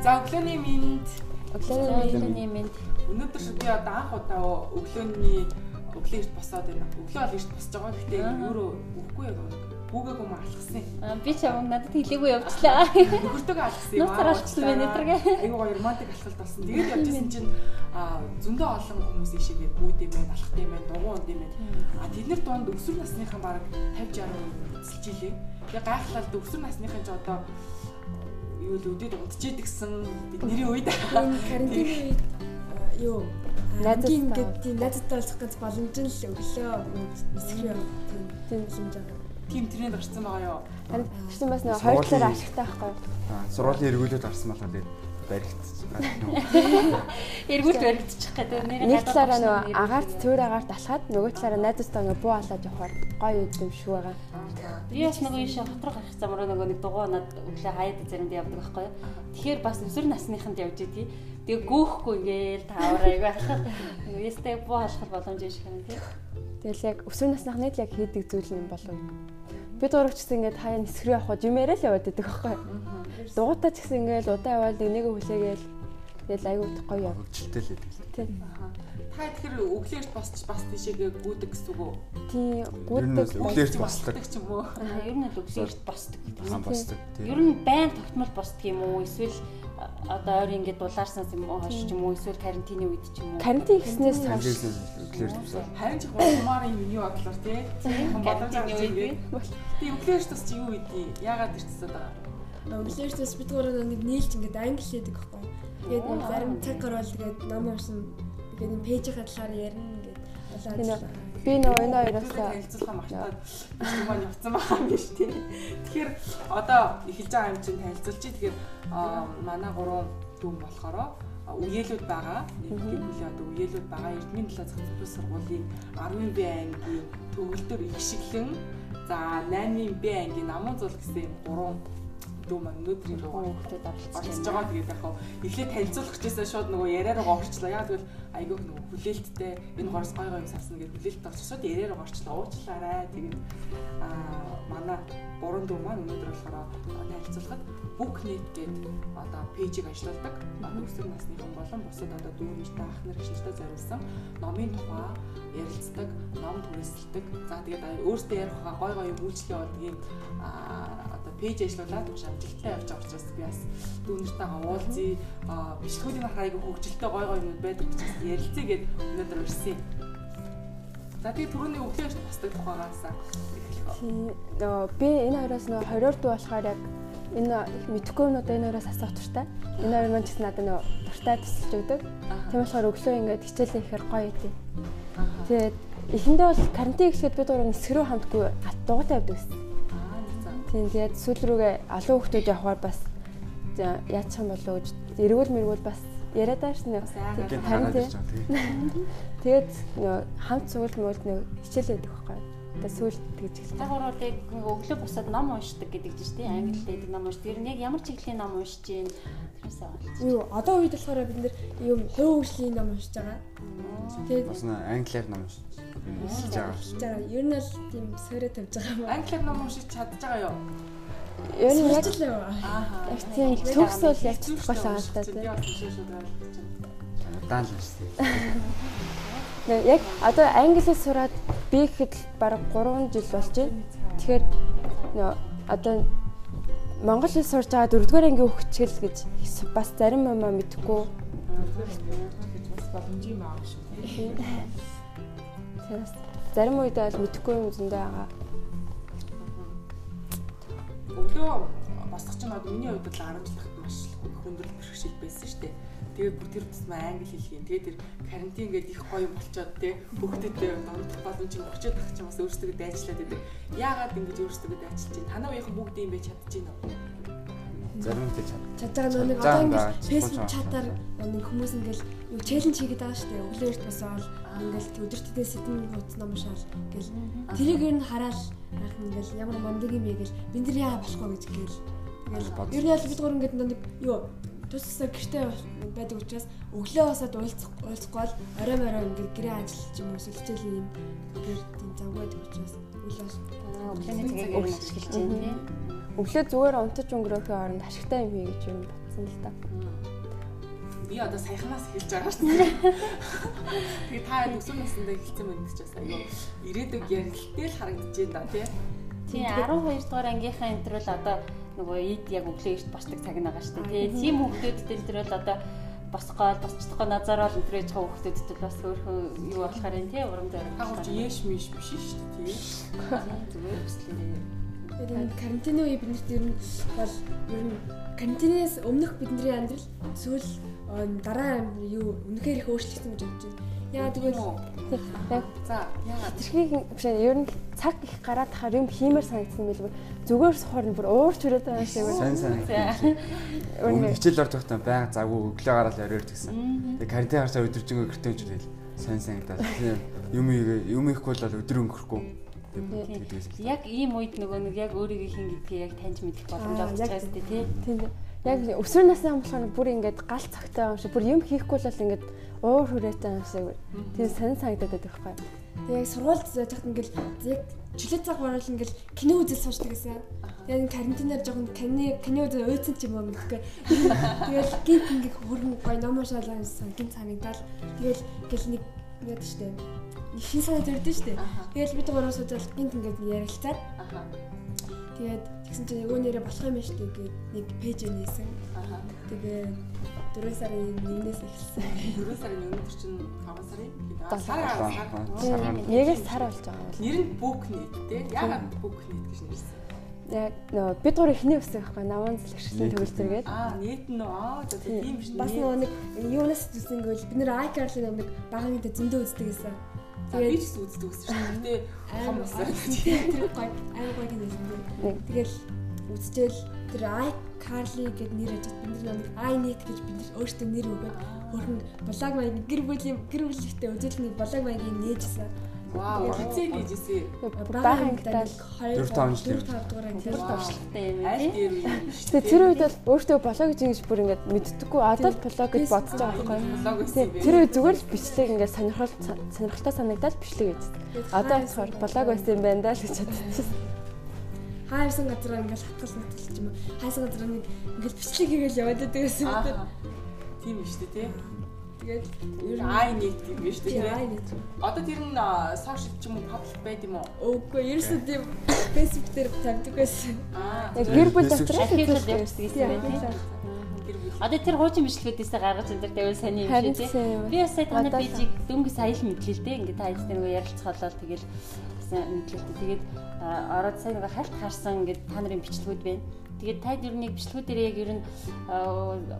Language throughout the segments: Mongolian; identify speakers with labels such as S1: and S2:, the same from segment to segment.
S1: За өглөөний минь
S2: Өглөөний минь
S1: өнөөдөр би одоо анх удаа өглөөний өглөө эрт босоод байна. Өглөө бол эрт босож байгаа. Гэхдээ өөрөө үхгүй яг Гүүгээгүй маа алхсан.
S2: Би ч юм надад хэлээгүй явчлаа.
S1: Нөхөртөг алхсан юм.
S2: Нууцаар алхсан байна өдрөг.
S1: Айгуу гоё романтик алхалт болсон. Тэгээд явж исэн чинь а зөндөө олон хүмүүс ишигээ гүйд юм байна, алхах юм байна, дугуй унд юм байна. А тэднэр дунд өсвөр насныхан баг 50 60% эзэлж илээ. Тэгээд гайхалтай өсвөр насныхан ч одоо юу л өдөд унтчихэд гисэн бидний үед.
S3: карантины үед юу
S2: Найзтай
S3: ингээд тийм найзтай болох гэж боломж нь л өглөө юм. Тийм боломж байгаа
S1: тийм тренд гарсан байгаа юу.
S2: Харин тэгсэн бас нэг хоёр талаар ашигтай байхгүй.
S4: Аа сургуулийн эргүүлээд гарсан болохоор тэгээд баригдчих.
S2: Эргүүлт баригдчих гэдэг нэг талаараа нөгөө агаарт цөөр агаарт алхаад нөгөө талаараа найзтайгаа ингээ буу алаад явахаар гоё юм шүү байгаа. Би бас нөгөө ийшээ хотрох гарах замраа нөгөө нэг дугуй над өглөө хаяад заримдаа явдаг байхгүй юу. Тэгэхээр бас өсвөр насныханд явж идэгий. Тэгээ гөөхөхгүй ингээл таавар аяга алхах. Ястай буу алхах боломж юм шиг байна тийм. Тэгэл яг өсвөр насныхны л яг хийдэг зүйл юм болов бид урагч гэсэн ингээд хаяа нисгэр явах жимээрээ л яваад байдаг байхгүй. Дугуйтаа ч гэсэн ингээд удаа яваал нэг хүлээгээл тэгэл аягүй гоё яв.
S4: Хөвчлөлтэй л байдаг.
S2: Тийм.
S1: Та тэгэхээр өглөөж босч бас тийшээгээ гүдэг гэсэн үг үү?
S2: Тийм, гүдэг
S4: өглөөж босдог
S1: ч юм уу?
S2: Ер нь л өглөөж босдог.
S4: Хаан босдог.
S2: Ер нь байн тогтмол босдог юм уу? Эсвэл одоо ойр ингээд дулаарснаас юм уу ч юм уу эсвэл карантины үед ч юм уу?
S4: Карантин гэснээс хойш өглөөж тусаа.
S1: Харин ч хумаар юм юу бодлоор тий
S2: карантины үед
S1: би өглөөж тус чи юу ийдий яагаад ирчихсэн байгаа?
S3: Өглөөж тус бид гурав нэг нийлж ингээд англи хийдэг байхгүй. Тэгээд зарим цаг гарвал тэгээд ном уншсан тэгээд нэг пэйжийн талаар ярина ингээд. Болоод
S2: Би нөгөө энэ хоёроос
S1: танилцуулах магтаад юм явцсан байгаа юм биш тий. Тэгэхээр одоо эхэлж байгаа юм чинь танилцуулж чи тэгэхээр манай гурван дүн болохоор үеэлүүд байгаа. Нэг бүлээ одоо үеэлүүд байгаа. Эрдмийн талаа зах зээл сургуулийн 10-ын Б ангийн төгөлдөр их шиглэн за 8-ын Б ангийн намун зул гэсэн гурван дүү маань өнөөдрийн
S2: хүүхдэд
S1: оролцож байгаа. Тэгээд яг хаа эхлээд танилцуулах гэжсэн шууд нөгөө яриа руу орчлоо. Яг тэгвэл айгүй нөгөө хүлээлттэй энэ гороос гой гой юм сарсна гэж хүлээлт орч шууд яриа руу орчлоо. Уучлаарай. Тэгээд аа манай гурван дүү маань өнөөдөр болохоор танилцуулахад Booknet гэдэг одоо пэйжийг ажилладаг. Одоо өсвөр насныхан болон бусад одоо дүү нэртэй ах нар гişтэй зориулсан номын тухай ярилцдаг, ном түрээсэлдэг. За тэгээд өөртөө ярих гой гой юм үйлчлэл явуулдаг юм аа пэйж ажиллуулад маш амжилттай явж байгаа учраас би бас дүүнэртэйгээ уулзъя. Аа бичлэгүүдийн хараа айгүй хөгжилтэй гой гой юм байдаг учраас ярилцъя гэд өнөөдөр урьсан. За тэгээ түрүүний өглөөж босдог тухайгаас эхлэх.
S2: Нөө би энэ хоёроос нөө 20 дуу болохоор яг энэ мэдхгүй юм одоо энэ хоёроос асуух туртай. Энэ хоёр маань ч гэсэн надад нөө дуртай тусалж өгдөг. Тийм болохоор өглөө ингээд хичээлээ ихээр гоё идэв. Тэгээд эхэндээ бол карантин ихсэд бид гурав нисгэрүү хамтгүй дугуйтай явдаг гэсэн. Тийм тэгээд сүүл рүүгээ олон хүмүүс явахаар бас яачих юм болоо гэж эргүүл мэргүүл бас яриад байгаа шнэ.
S4: Харин тийм.
S2: Тэгээд хамт сүүл мөөлд нэг хичээлээд өгөх байхгүй. Тэгээд сүүл тэгж хэлсэн.
S5: Тагууруудыг өглөө босоод ном уншдаг гэдэг чинь тийм англи хэлдэг ном уншдаг. Тэр нь яг ямар чиглэлийн ном уншиж гин тэрнээсээ олж.
S3: Юу одоо үед болохоор бид нэр юм хувь хөгжлийн ном уншиж байгаа.
S4: Тэгээд бас англиар ном уншиж
S3: уншиж байгаа. Ер нь л тийм сөрөө тавьж байгаа юм.
S1: Англиар ном уншиж чадж байгаа юу?
S2: Ер нь яг
S3: л аа.
S2: Яг тийм төгс бол яг чадахгүй байгаа л та тийм.
S4: Удаан л уншсан.
S2: Яг одоо англиар сураад би ихэд бараг 3 жил болж байна. Тэгэхээр нөө одоо Монгол хэл сурж байгаа 4 дугаар ангийн хөгчгөл гэж бас зарим юм аа мэдхгүй. Тэрс зарим үед бол мэдэхгүй юм зөндөө байгаа.
S1: Өглөө босох чинь одоо миний хувьд л 10 жилд маш хөндрөл бэрхшээл байсан шүү дээ. Тэгээд бүр тэр тусмаа англи юм. Тэгээд тэр карантин гэдэг их гоё болчоод те хөхтөдөө дондох боломж юм очиод тах чинь бас өөрсдөө дайчлаад байдаг. Яагаад ингэж өөрсдөө дайчилж чинь танаа уухийн бүгд юм бэ чадчихэв нөө
S4: зарим нь чад.
S3: Чадж байгаа нэг одоо ингээд фэйсбુક чатаар нэг хүмүүс ингээл юу челленж хийгээд байгаа шүү дээ. Өглөөрт босоод ингээл өдөртдөө сэтгэн нууц ном шаал ингээл тэрийг ер нь хараад ах ингээл ямар мондөг юм бэ гэл бид нар яа болохгүй гэж гээл. Ингээл ер нь л бид гур ингээд нэг юу тусаа гэртээ байдаг учраас өглөө босоод уулзах уулзахгүй бол орой морой ингээд гэрээ ажиллаж юм уу хичээл юм ингээд тийм завгүй байдаг учраас өглөө
S5: өглөөний цагийг ашиглаж байна
S2: өглөө зүгээр унтаж өнгөрөөхийн оронд ашигтай юм хий гэж юм харагдсан л та.
S1: Би одоо саяханаас хэлж байгаа шүү дээ. Тэгээ та төгсөр насндаа хэлсэн мэт ч бас айгүй ирээдүг ярилттэй л харагдаж байна да тий.
S5: Тийм 12 дугаар ангийнхаа төр бол одоо нөгөө ид яг өглөө эрт босдог цаг шүү дээ. Тэгээ тийм хүмүүстэй энэ төр бол одоо босгоод босчихдогоо назараад энэ төрөж байгаа хүмүүстэд бол бас өөрхөн юу болохоор энэ тий урам зориг.
S1: Хагууч яэш миш биш шүү дээ тий.
S5: Зүгээр өслөө.
S3: Тэгээд энэ карантины үе биднэрт ер нь бол ер нь карантинээс өмнөх бидний амьдрал эсвэл дараа юу үнэхээр их өөрчлөгдсөн гэж бодож байна. Яа тэгвэл
S2: яг за яа тэрхийг биш ер нь цаг их гараад тахаар юм хиймээр санагдсан байлгүй зүгээр сухаар нь бүр уурч хүрээд байгаа шиг
S4: байна. Сайн сайн. Өмнө хичээл орж байхдаа байнга завгүй өглөө гараад оройр гэсэн. Тэгээ карантин харсаа өдөржингөө гэртээ очил сайн сайн даа. Юм юм ихгүй бол өдөр өнгөрөхгүй.
S5: Яг ийм үед нөгөө нэг яг өөрийгөө хин гэдгийг яг таньж мэдэх боломж олж байгаа дээ тий.
S2: Тийм. Яг өсвөр насны болохоор бүр ингээд гал цагтай юм шиг бүр юм хийхгүй л ингээд уур хүрээтэй юм шиг тийм сонь санагдаад байдаг байхгүй.
S3: Тэг яг сургуульд зоожхад ингээл яг жилийн цаг баруул ингээл кино үзэл суучдаг гэсэн. Яг карантинаар жоохон кино кино үзэл уйдсан ч юм уу мэдгүй. Тэгэл гинт ингээ хөргөн гой ном уншаалаа юмсан гинт санагдал. Тэгэл гэл нэг яд штэ. Нэг шин санаа төрдөн штэ. Тэгэл бид гурав суучаал гинт ингээ ярилцаад. Тэгээд тэгсэн чинь өө нэрээ болох юм шүү дээ гээд нэг пэйж нээсэн. Тэгээд 4 сарын 1-ээс эхэлсэн.
S1: 4 сарын 1-нд чинь 5 сарын
S2: хэд сар. Нэгээс сар болж байгаа бол.
S1: Нэр нь Book Net тий. Яагаад Book Net гэж нэрсэн?
S2: Яг нөө бид гурав ихний өсөх байхгүй наман зэлгшлийн төгөл зэрэгэд.
S1: Аа нийт нь аа тийм биш.
S3: Бас нэг юунаас зүсэнгөл бид нэр iCarly нэг багааны дэ зөндөө үздэг гэсэн.
S1: Тэгээд би ч үздэг гэсэн шүү дээ. Хом усаа.
S3: Тэр гой айн гой гэнэ. Тэгэл үзчихэл тэр iCarly гэдэг нэр ажиж бид нар нэг iNet гэж бид өөртөө нэр өгөөд хөрхөн блог маяг гэр бүлийн гэр бүлийнхтэй үзүүлэлтний блог маягийг нээжсэн.
S1: Вау, хизээ нээжсэн.
S3: Баахантаа
S4: 4 5 жил
S3: 4 5 дугаар анги
S5: туршлагатай юм
S1: үү?
S2: Тэгээ тэр үед бол өөртөө блог гэж ингэж бүр ингэж мэддэггүй одоо л блог гэж бодож байгаа байхгүй.
S1: Юм.
S2: Тэр үед зүгээр л бичлэг ингэж сонирхол сонирхолтой санагдаад бичлэг хийдэг. Одоо болохоор блог байсан юм байна даа л гэж бодчихсон.
S3: Хайрсан газараа ингээл хатгал натгал ч юм уу. Хайрсан газараа нэг ингээл бичлэг хийгээл яваад байдаг гэсэн үү
S1: тийм биш үү те
S3: тэгээд
S1: ер нь ай нет юм биш үү
S3: ай нет
S1: одоо тэр нь сошиал ч юм уу паблик байд юм уу?
S3: Үгүй ерөөсөө тийм фэйсбુક дээр тавьдаг байсан.
S1: Аа
S2: гэр бүл дотор
S5: архивлал явуулдаг гэсэн юм байна Одоо тэр хуучин бичлэгүүдээс гаргаж энэ дээр сайн юм шиг тийм. Би бас сая таны бижиг дөнгөс аял мэдлээ л дээ. Ингээ та аял дээр ярилцгаалал тэгэл мэдлээ. Тэгээд ороод сая нэг хальт харсан ингээд та нарын бичлэгүүд байна. Тэгээд тад ер нь яг бичлэгүүдээр яг ер нь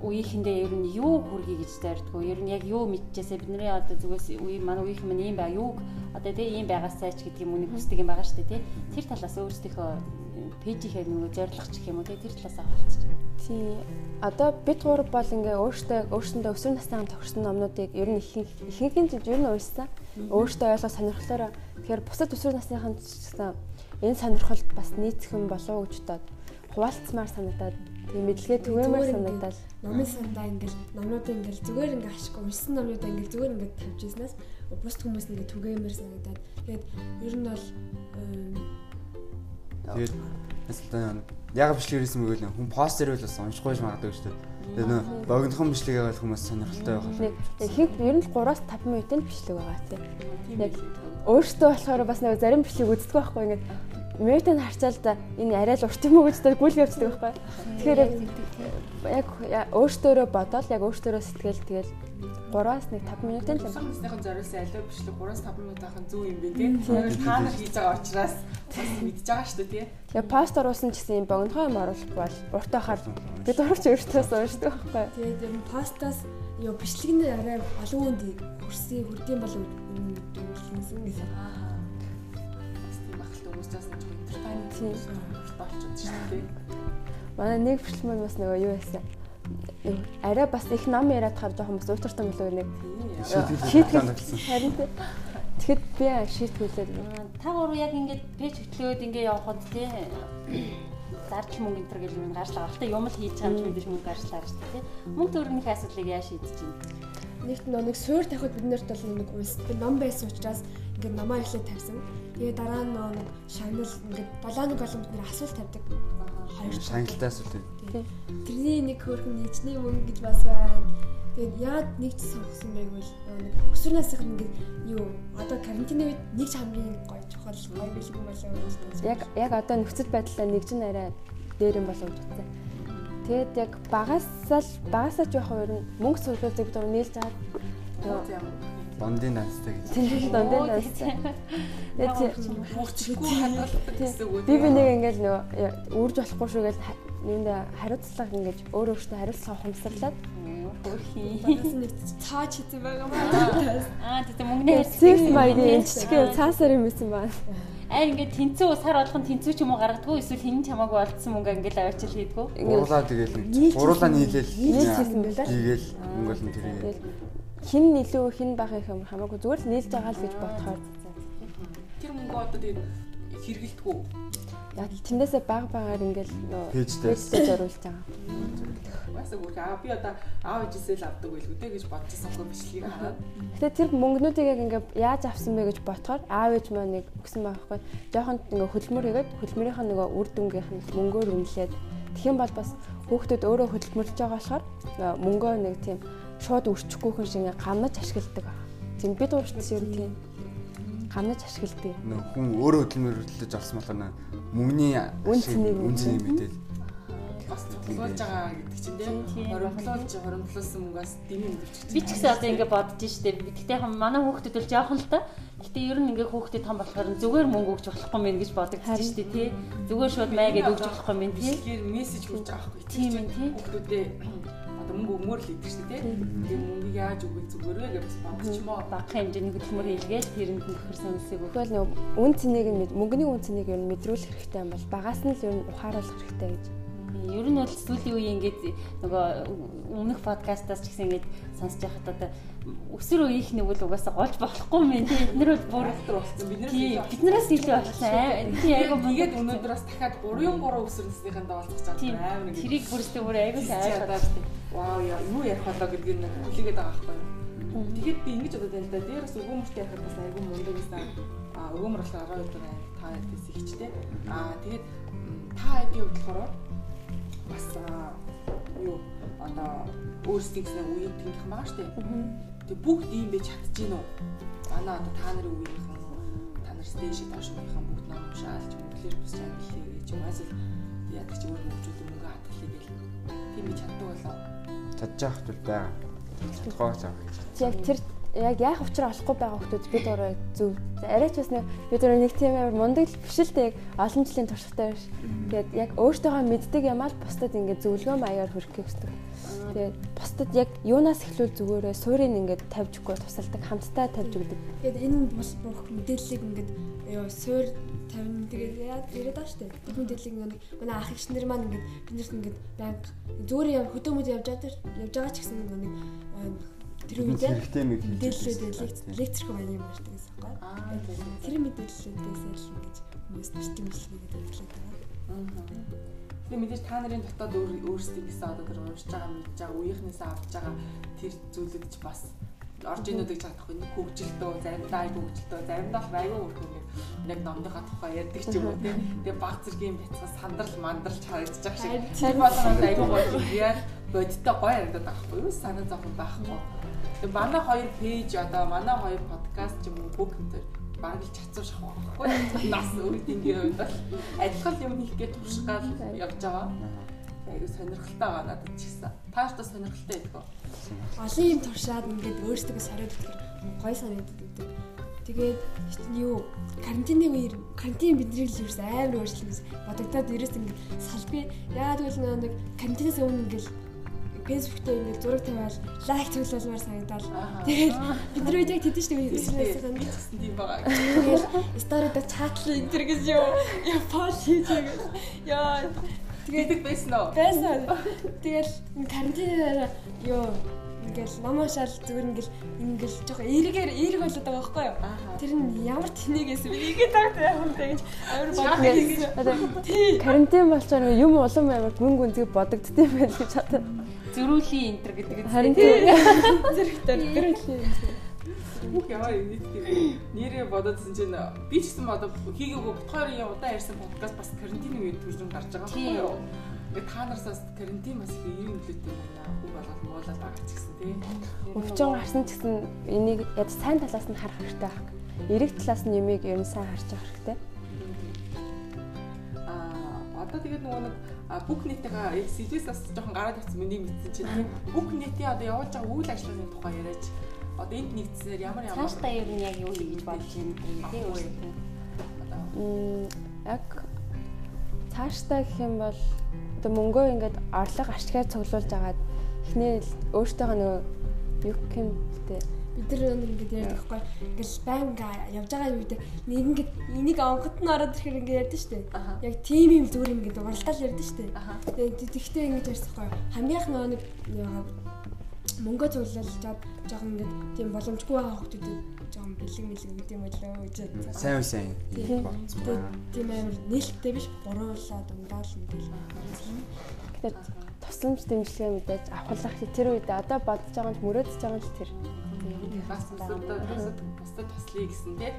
S5: үеийнхэндээ ер нь юу хүргэе гэж зордгоо. Ер нь яг юу мэдчихээсээ бидний одоо зүгээс үе манай үеийнхэн маань ийм бай юуг одоо тэгээ ийм байгаасай ч гэдэг юм уу нэг хүсдэг юм байгаа шүү дээ тий. Тэр талаас өөрсдийнхөө пэйжийнхээ нөгөө зорилго ч гэх юм уу тий тэр талаас авалцчих.
S2: Тий. Одоо бид гур бол ингээ өөртөө өөрсөндөө өсвөр насны тохирсон номнуудыг ер нь ихэнх ихэнх нь ер нь уншсан. Өөртөө ойлгох сонирхлоороо тэгэхээр бусад өсвөр насныхан ч гэсэн энэ сонирхолд бас нийцхэн болов гэж бодоод хуваалцмаар санагдаад тийм мэдлэгээ түгээмээр санагдаад
S3: номын сандаа ингээл номнуудаа ингээл зүгээр ингээ ашиггүй уншсан номнуудаа ингээл зүгээр ингээ тавьж ирснээс бус хүмүүс ингээ түгээмээр санагдаад тэгээд ер нь бол
S4: тэгээд эсвэл яг бичлэг хийсэн мөгөл хүн постэр бол бас уншихгүй магадгүй шүү дээ. Тэгээд нөө богинохон бичлэгээ бол хүмүүс сонирхолтой байх
S2: бол. Ихэнх ер нь 3-аас 5 минутын бичлэг байгаа тийм. Яг өөртөө болохоор бас нэг зарим бичлэг үздэг байхгүй ингээд Мэтэн харцаал да энэ арай л урт юм уу гэж гүйл явцдаг байхгүй. Тэгэхээр яг өөртөөрөө бодоод яг өөртөөрөө сэтгэл тэгэл 3-аас 1 5 минутын л
S1: юм. Насныхан зориулсан аливаа бичлэг 3-аас 5 минут ахын зөв юм бэ тийм. Та нар хийж байгаа учраас мэдж байгаа шүү дээ тийм.
S2: Яг пост оруулсан гэсэн юм богинохон юм оруулах бол урт ахаар бид урч өөртөөс уушдаг байхгүй.
S3: Тэгээд юм постаас ёо бичлэг нь арай олон хүнд хүрсэн хүрдэм болов юм дүүрсэн гэсэн. Аа.
S1: Ахалт өгөөсөөс нь тийм болчиход шүү дээ.
S2: Манай нэг бичлэг бас нөгөө юу байсан? Арай бас их ном яриад хаар жоохон бас уутартай болов нэг шийтгэл харин тэгэхэд би шийтгүүлээд
S5: та гурав яг ингээд пэйж хөтлөөд ингээд явхад тий. Зардал мөнгө энэ төр гэж юм гарчлаа. Гаралтай юм л хийж байгаа юм биш мөнгө гарчлаа гэж тий. Мөнгө төгрөгийн асуудлыг яа шийдэж байна
S3: нэгт нэг суур тавихад бид нарт бол нэг улс ном байсан учраас ингээд намаа ихлэ тавьсан. Тэгээ дараа нь нэг шагнал ингээд 7 нэг олон бид нэр асуулт тавьдаг. хоёр
S4: шангалтаас үлээ.
S3: Тэрний нэг хөөрхөн нийцний мөнгө гэж бас байна. Тэгээд яагаад нэг ч сонгосон байг бол нэг өсвөрнээс их ингээд юу одоо карантины үед нэг ч хамгийн гоё чухал гоё бэлгэн болоо гэж
S2: яг яг одоо нөхцөл байдлаа нэг ч арай дээр юм болоо гэж бодсон. Тэгээд яг багасаа л багасаа ч яг хоёр мөнгө сурлуулдаг бид нийлж байгаа
S4: Дондын настай гэж.
S2: Тийм дондын настай.
S1: Тэгээд мөрчгүй хадгалдаг гэсэн үг.
S2: Би би нэг ингээл нөгөө үрж болохгүй шүү гэж юунд хариуцлага ингэж өөр өөртөө хариуцлага ухамсарлаад
S3: Багаас нэг цааш хийсэн байгаа маа.
S5: Аа тийм мөнгөний
S2: хэсэг маягийн жижиг цаасаар юм байсан байна.
S5: Аа ингээд тэнцүү сар болгон тэнцүү ч юм уу гаргадгүй эсвэл хин чамаагүй олдсон мөнгө ингээд аваачил хийдгүү.
S4: Гурлаа тэгэл гурлаа нийлээл хийгээл мөнгө олон тэрийг
S2: хин илүү хин бага юм хамаагүй зүгээр л нийлж байгаа л гэж бодохоор
S1: тэр мөнгө одоо тэгээд хэрэгэлдэггүй
S2: яг тэндээсээ баг багаар ингээл
S4: пэйждээс
S2: зориулж байгаа.
S1: Бас үгүй аа би одоо аав ээжээсээ л авдаг байлгүй дээ гэж бодчихсон хөө бичлэгийг хараад.
S2: Тэгээ тэр мөнгнүүдийг яг ингээ яаж авсан бэ гэж бодохоор аав ээж маань нэг өгсөн байхгүй. Жохонд ингээ хөдөлмөр хийгээд хөдөлмөрийнхөө нөгөө үр дүнгийнх нь мөнгөөр үнэлээд тэгэх юм бол бас хүүхдүүд өөрөө хөдөлмөрлж байгаа болохоор мөнгөө нэг тийм шууд өрчихгүйхэн шиг гамнаж ашигладаг байна. Тийм бид уурчсан юм тийм гамнаж ашигладаг.
S4: Нөх хүн өөрөө хөдөлмөрлөж авсан болохоор мөнгөний
S2: үн цэнийг
S4: үн цэнийг мэдээд
S1: бас төлөвлөж байгаа гэдэг чинь тийм хоримтлуулж хоримтлуулсан мөнгөөс дэмий өгч.
S5: Би ч гэсэн одоо ингэ бодож штеп. Гэхдээ яг манай хүүхдэд бол жоохон л та. Гэхдээ ер нь ингээ хүүхдэд том болохоор зүгээр мөнгө өгч болохгүй мэн гэж бодогдсон штеп тий. Зүгээр шууд май гэдээ өгч болохгүй мэн тий.
S1: Мессеж хүрч байгаа хгүй.
S5: Тийм ээ тий.
S1: Хүүхдүүдээ одоо мөнгө өгмөр л идэг шүү дээ тийм. Тэгээ мөнгө яаж өгөх зүгээр вэ гэж бодож юм уу?
S5: багах хэмжээний хөдөлмөр хийлгээд тэрэнд тохир сонирсыг өгөх.
S2: Тэгвэл нөгөө үн цэнийг нь мөнгөний үн цэнийг ер нь мэдрүүлэх хэрэгтэй юм бол багаас нь л ер нь ухааруулах хэрэгтэй гэж.
S5: Ер нь бол сүүлийн үеийн ингээд нөгөө өмнөх подкастаас ч гэсэн ингээд сонсож байхад одоо өсөр үеийнх нэг бол угаасаа голж болохгүй мэн тий бид нар бол бүр
S1: автор болсон биднээс
S5: биднээс илүү болсон тий айгу
S1: тэгээд өнөөдөр бас дахиад 3-3 өсөр насныхандаа уулзах гэж байгаа амар
S5: нэг тэрийг бүрстэй бүр айгу сайн
S1: ойлгоод вау юу ярих болоо гэдгийг нэг хүлээгээд байгаа байхгүй юу? Тэгэхэд би ингэж бодод байна л да. Дээрээс өгөөмөртэй ярихад бас айгу мундаг гэсэн а өгөөмөр болохоор 12 дураа та дэс ихчтэй а тэгээд та айдын хувьд болохоор бас юу одоо өөрсдийнхээ үеийн тэнгих маа штэ. Тэг бүгд ийм байж чадчихэв үү? Манай одоо та нарын үеийнхэн та нар стэйшид доош үеийнхэн бүгд ном уншаалч мөнгөлөр бус ангиллээ гэж юм. Эсвэл яадаг чи өөр хөгжүүд мөнгө хатгалыг гэл тийм би чаддаг болоо.
S4: Чадж явах зүйл байгаа. Чадхаа цаах.
S2: Яг тэр яг яах учраа олохгүй байгаа хүмүүс бид өөрөө зөв. Арайч бас нэг бид өөрөө нэг тийм амар мундаг биш л дээ яг олон жилийн туршлагатай биш. Тэгээд яг өөртөөгөө мэддэг юмаа л бусдад ингээд зөвлөгөө маягаар хүргэх гэсэн. Тэгээд бусдад яг юунаас эхлүүл зүгээрээ суурийг ингээд тавьж өгөө тусалдаг, хамтдаа тавьж өгдөг.
S3: Тэгээд энэ бол бүх мэдээллийг ингээд ёо суур тавина тэгээд яа яриад байгаа штэ. Бүх мэдээллийг нэг манай ах эгч нар маань ингээд биднэрт ингээд банк зүгээр юм хөдөөмөд явж байгаа явж байгаа ч гэсэн нэг тэр үед
S4: хэрэгтэй мэд
S3: мэдээлэлүүд электрик байна юм байна гэсэн юм байна. Тэр мэдээллүүдээс л ингэж хүмүүс бичдэг мэдлэгийг хөтлөд байгаа.
S1: Тэгээ мэдээж та нарын дотоод өөрсдийн гэсэн одоо тэр уншиж байгаа мэдж байгаа үеийнхнээс авч байгаа тэр зүйлүүд ч бас орж инүүд гэж чадахгүй. Нэг хөгжилтөө заримдаа айгүй хөгжилтөө заримдаа л айгүй хөрхөн нэг номныхаа тухай ярьдаг ч юм уу. Тийм тэгээ баг зэргийн бяцхан сандрал мандралж харагдаж байгаа шиг. Тэр болоо айгүй гоё яа бодиттой гоё харагдаад байгаа байхгүй юу? Санаа зовхон байхгүй Тэгээ манай хоёр пэйж одоо манай хоёр подкаст ч юм уу бүх энэ баг л чацуу шахах байхгүй. Нас үүдингийн хувьд бол адилхан юм хийх гэж туршгаал явж байгаа. Айгу сонирхолтой байгаа надад ч гэсэн. Та сонирхолтой байдаг уу?
S3: Олон юм туршаад ингээд өөрсдөө сориод өгөх гой санагддаг. Тэгээд юу карантины үеэр карантин бидний л ерөөс амар өөрчлөлт бодогдоод ерөөс ингээд салбай яагаад гэвэл нэг карантинаас өмнө ингээд фэйсбүүктээ ингээд зураг тавиал лайк цуглуулмаар санагдал. Тэгээд бид нар үед яг тэдэн шүү дээ
S1: гэнэ гэсэн тийм байгаа.
S3: Тэгээд сторид чатлал энэ төр гэж юу яа пол хийж байгаа. Яа
S1: тэгээд байсан уу?
S3: Байсан. Тэгэл карантинаар юу ингээл ном уншаал зүгээр ингээл ингээл жоохон эергээр эерэг болоод байгаа байхгүй юу? Тэр нь ямар тэнийгээс бигээд тагтай явах вэ гэж амар
S2: бодсон. Карантин болчоор юм улам амар гүн гүнзгий бодогдсон юм байл гэж бодсон
S5: зөрүүлийн энтер гэдэг
S2: нь харин зэрэгтэй
S3: зөрүүлийн
S1: Бүх ямар нийттэй нэрээ бодоодсэн чинь би ч гэсэн одоо хийгээгүй бодхоор удаа ярьсан подкаст бас карантины үед төржин гарч байгаа байхгүй юу? Ингээ та нараас карантин бас ийм нөлөөтэй байна. Хүн болоод муулаад байгаа ч гэсэн тийм.
S2: Өвчин гарсан ч гэсэн энийг яд сайн талаас нь харах хэрэгтэй байна. Эрэг талаас нь юмыг ер нь сайн харж авах хэрэгтэй.
S1: Одоо тэгээд нөгөө нэг бүх яг сэлвээс бас жоохон гараад ирсэн миний мэдсэн чинь бүх нийтийн одоо явуулж байгаа үйл ажиллагааны тухай яриач. Одоо энд нэгдсээр ямар ямар
S5: цаашдаа ер нь яг юу хийж болж байна тийм үү?
S2: Яг цаашдаа гэх юм бол одоо мөнгөө ингээд орлого ашигаар цуглуулж агаад эхнээ өөртөөхөө нөгөө юу юм те
S3: бид нар ингээд ярьдаг байхгүй ингээл байнга явж байгаа үед нэг ингээд энийг онгод нь ороод ирэхээр ингээд ярьдаг шүү дээ. Яг тийм юм зүгээр ингээд уралдаал ярьдаг шүү дээ. Тэгээд тэгтээ ингэж ярьсан байхгүй хамгийн их нэг мөнгө цуглуулжаад жоохон ингээд тийм боломжгүй байгаа хүмүүстэй жоохон бэлэг мэлэг гэдэг юм болоо гэж
S4: сайн сайн.
S3: Тийм амар нээлттэй биш. Гуруулаад ундаал ингээл
S2: тэгэхээр тусламж дэмжлэгээ мэдээж авахлах тэр үед одоо бодож байгаа нь мөрөөдөж байгаа нь тэр
S1: бас бусдад бусдад туслая гэсэн тий.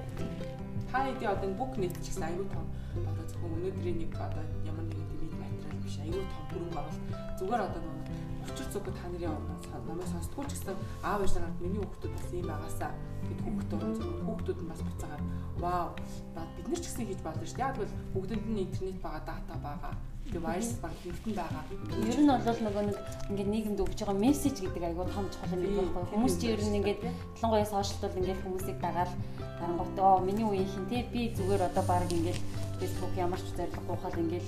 S1: Та хэдий одоо бүх нэт ч гэсэн аюу том одоо зөвхөн өнөөдрийн нэг одоо ямар нэгэн дэмэд материал биш аюу том хөрөнгө бол зүгээр одоо учир зүгт та нарын намайг сонсдгүй ч гэсэн аав ээж нарт миний хүүхдүүд бас ийм байгаасаа гэд хүүхдүүд орон зургууд хүүхдүүд нь бас буцаагаад вау бид нар ч гэсэн хийж болно шүү дээ. Яг бол бүгдэнд нь интернет байгаа, дата байгаа. Тэгээ вайрс баг нэгтэн байгаа.
S5: Ер нь бол нөгөө нэг ингээд нийгэмд өгж байгаа мессеж гэдэг айгүй том чухал юм байна. Хүмүүс чи ер нь ингээд ялангуяа сошиалд бол ингээд хүмүүсийг дагаад дарангуут оо миний үеийн хин тий би зүгээр одоо баг ингээд фэйсбુક ямар ч зорилгогүй хал ингээд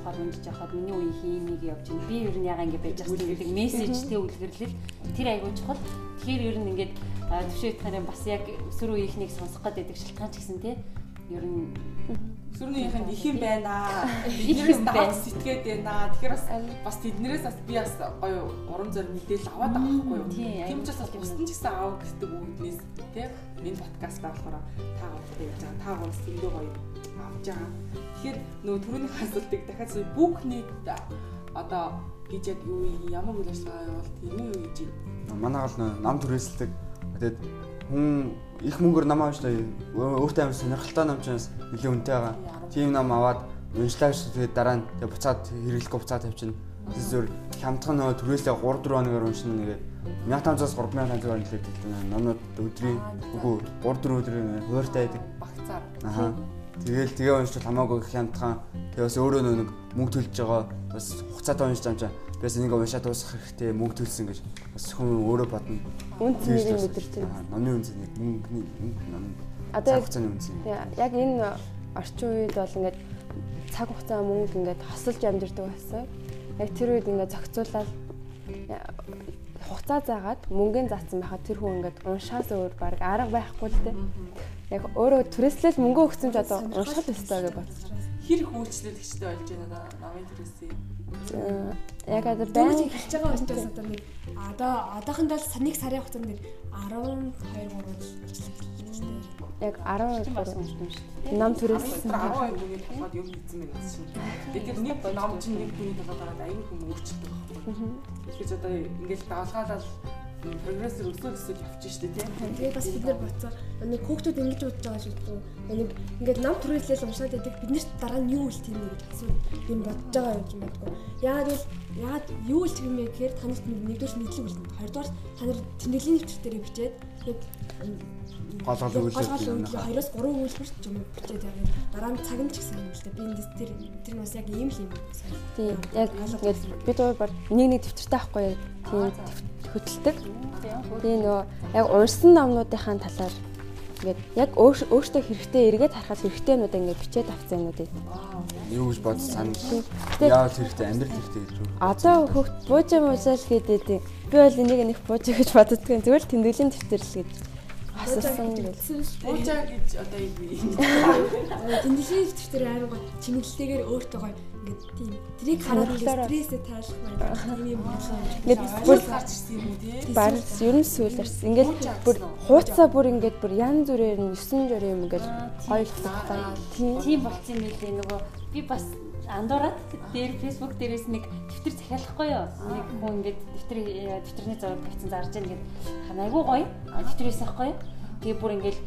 S5: уцхаар унжиж яхад миний үеийн хин нэг явж байна. Би ер нь яга ингээд байж байгаа гэдэг мессежтэй үлгэрлэл тэр айгүй чухал. Тэгэхээр ер нь ингээд төвшөөт нарын бас яг өсвөр үеийнхнийг сонсох гэдэг шалтгаан ч гэсэн тий ер нь
S1: сүрнийхэнд их юм байна. Биднээс дац сэтгээд байна. Тэгэхээр бас бас тэднэрээс бас би бас гоё урам зориг мэдээлэл аваад байгаа байхгүй юу? Тийм ч бас бусдын ч гэсэн аав гэдэг үүднээс тийм энэ подкаст болохоор та гурав яаж байгаа. Та гурав зөндөө гоё авч байгаа. Тэгэхээр нөгөө түрүүний асуултыг дахиад бүх нийт одоо гэж яг юу ямар үйл ажиллагаа явуулт юм юу гэж
S4: манай гол нам түрээсэлдэг тэгээд хүн их мөнгөөр нам авч өөртөө амар сонирхолтой нам чаас нэлээд үнэтэй байгаа. Тийм нам аваад уншлаа шүү тэгээд дараа нь тэгээд буцаад хэрэглэхгүй буцаад тавьчихна. Зүгээр хямдхан нөгөө түрээсээ 3 4 хоногор уншина нэгээ 1500-аас 3500 нэлээд хэлдэг. Номнууд өдрийн үгүй 3 4 өдрийн хууртай байдаг.
S1: Багцаар.
S4: Аа. Тэгэл тэгээ уншчихвал хамаагүй хямдхан. Тэгээ бас өөрөө нэг мөнгө төлж байгаа бас хугацаатай уншиж чинь Бээс энийг уншаад дуусгах хэрэгтэй мөнгө төлсөн гэж бас хүн өөрөө бодно.
S2: Үн цэнийг мэдэрч
S4: байна. Номны үн цэнийг мөнгөний ном.
S2: Одоо хугацааны үн цэнийг. Яг энэ орчин үед бол ингээд цаг хугацаа мөнгө ингээд хосолж амьдэрдэг байсан. Яг тэр үед ингээд зохицуулаад хугацаа заагаад мөнгөний заасан байхад тэр хүн ингээд уншаас өөр баг арга байхгүй л дээ. Яг өөрөө түрээслэл мөнгө өгсөн ч одоо унших ёстой гэж бодсон.
S1: Хэр их үйлчлэлэгчтэй болж байна намын түрээсээ
S2: яг одоо байн
S3: эхэлж байгаа учраас одоо нэг одоо одоохондоо саныг сарын хугацаанд нэг 12 3 болчихлоо.
S2: Яг 12 бас юм шүү дээ. Нам төрөөс
S1: 12 хүний толгойд юм хийсэн байх гэсэн чинь. Тэгээд нэг ном чинь нэг хүний гараад аюул хүм өөрчлөлт байна. Тэгэхээр одоо ингээл давалгаалал прогрессор өсөөл өсөөл явчих штэ тийм.
S3: Тэгээд бас бид нар боцоо нэг хүүхдүүд ингэж бодож байгаа шүү дээ. Нэг ингээд нам төрүүлэл уншаад байдаг бид нарт дараа нь юу үлдэх юм гэж асуу юм бодож байгаа юм байна. Яагаад бол яагаад юу үлдэх юм бэ гэхээр танарт нэгдүгээр мэдлэг үлдэнэ. Хоёрдугаар та нар тэмдэглэлийн нэвтрэл дээр бичээд яг
S4: гол гол
S3: үйлдэл хоёроос гурван үйлдэл ч юм бичээд яг дараа нь цаг нь ч гэсэн юм л да. Би энэ тэр тэр бас яг ийм л юм.
S2: Тийм яг ингээд бид хоёр нэг нэг төвчөртэй байхгүй тийм хөтэлдэг. Тийм нөгөө яг уншсан номнуудынхаа талаар ингээд яг өөртөө хэрэгтэй эргээд харахад хэрэгтэйнүүдээ ингээд бичээд авсан юмнууд юм.
S4: Юу гэж бодож санд. Яавал хэрэгтэй амьдрал хэрэгтэй гэж үү?
S2: Одоо хөхт бууж муусаал гэдэг. Би бол энийг нэг бууж гэж боддог. Зүгээр тэмдэглэлийн дэвтэр л гэж асуусан
S1: гэсэн. Буужаа гэж одоо юу юм.
S3: Тэмдэглэлийн дэвтэр аймаг чимэглэлтэйгээр өөртөө гоё. Ингээд тийм трийг хараад стрессээ тайлах маань юм болоо.
S2: Ингээд бүр
S1: гарч ирсэн юм уу тий?
S2: Баг ер нь сүүл арсан. Ингээд бүр хууцаа бүр ингээд бүр янз бүрээр нь 9 жор юм ингээд гоё
S5: хэлсэн. Тийм. Болцсон юм лээ нөгөө би бас андуураад дээр фэйсбુક дээрээс нэг дэвтэр захиалахгүй юу. Нэг хүн ингээд дэвтэр дэвтэрний зураг тавьсан зарж байгаа ингээд айгуу гоё. Дэвтэрээс ахгүй юу. Тэгээ бүр ингээл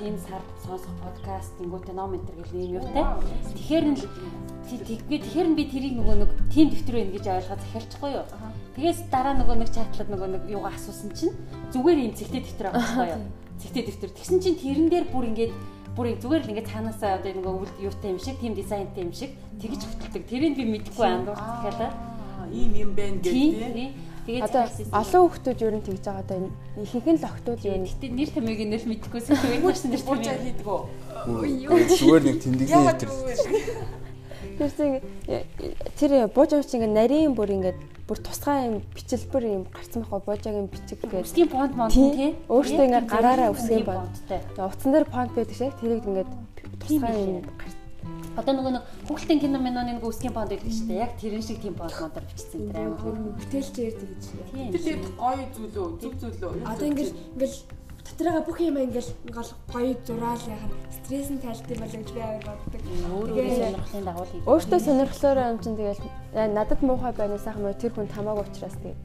S5: энэ сар сонсох подкаст ингүүтэ ном энэ гэл ийм юутай. Тэгэхээр нь тэгээд тэгэхээр нь би тэрийг нөгөө нэг тим дэвтрөө ингэж ойлгоод захиалчихгүй юу. Тэгээс дараа нөгөө нэг чатлаад нөгөө нэг юугаа асуусан чинь зүгээр ийм цэгтэй дэвтэр байхгүй юу. Цэгтэй дэвтэр. Тэгсэн чинь тэрэн дээр бүр ингэж бүр зүгээр л ингээд цаанаасаа одоо нөгөө үйл юутай юм шиг, тим дизайнтай юм шиг тэгж хөтөлдөг. Тэрийг би мэдэхгүй андуур захиалаа.
S1: Ийм юм байна гэдэг.
S2: Тэгээд одоо олон хүмүүс юу н тэгж байгаа одоо ихэнх нь л охтууд юу
S5: Гэтэ нэр томьёог нэр мэдэхгүйсэн тэгээд
S1: машин нэр томьёог хийдэг үү?
S4: Зүгээр нэг тэмдэглэн
S2: хэлдэг. Тэрсэн тэр бууж авч ингээ нарийн бүр ингээд бүр тусгай юм бичлбэр юм гарсан байхгүй буужагийн бичиг
S5: гэдэг. Үсгийн фонт мод тий.
S2: Өөртөө ингээ гараараа үсгийн фонттай. Утсан дээр фонт байдаг шиг тэрийг ингээд тусгай юм
S5: Одоо нөгөө нэг хүүхдийн кино миноны нөгөө үсгийн фонд байдаг шүү дээ. Яг тэрэн шиг тийм фонд модор бичсэн тэр амар.
S3: Бүтээлч ярьдаг гэж.
S1: Тэр гоё зүйлөө, зүг зүйлөө.
S3: Одоо ингээл ингээл дотроо бүх юм ингээл гол гоё зураал яхаа стресс нь тайлт юм болоо гэж би аваад боддог.
S5: Өөрөө сонирхлын дагуу хийх.
S2: Өөртөө сонирхлоор юм чинь тэгэл надад муухай байна сайхан муу тэр хүн тамаагүй учраас тэг.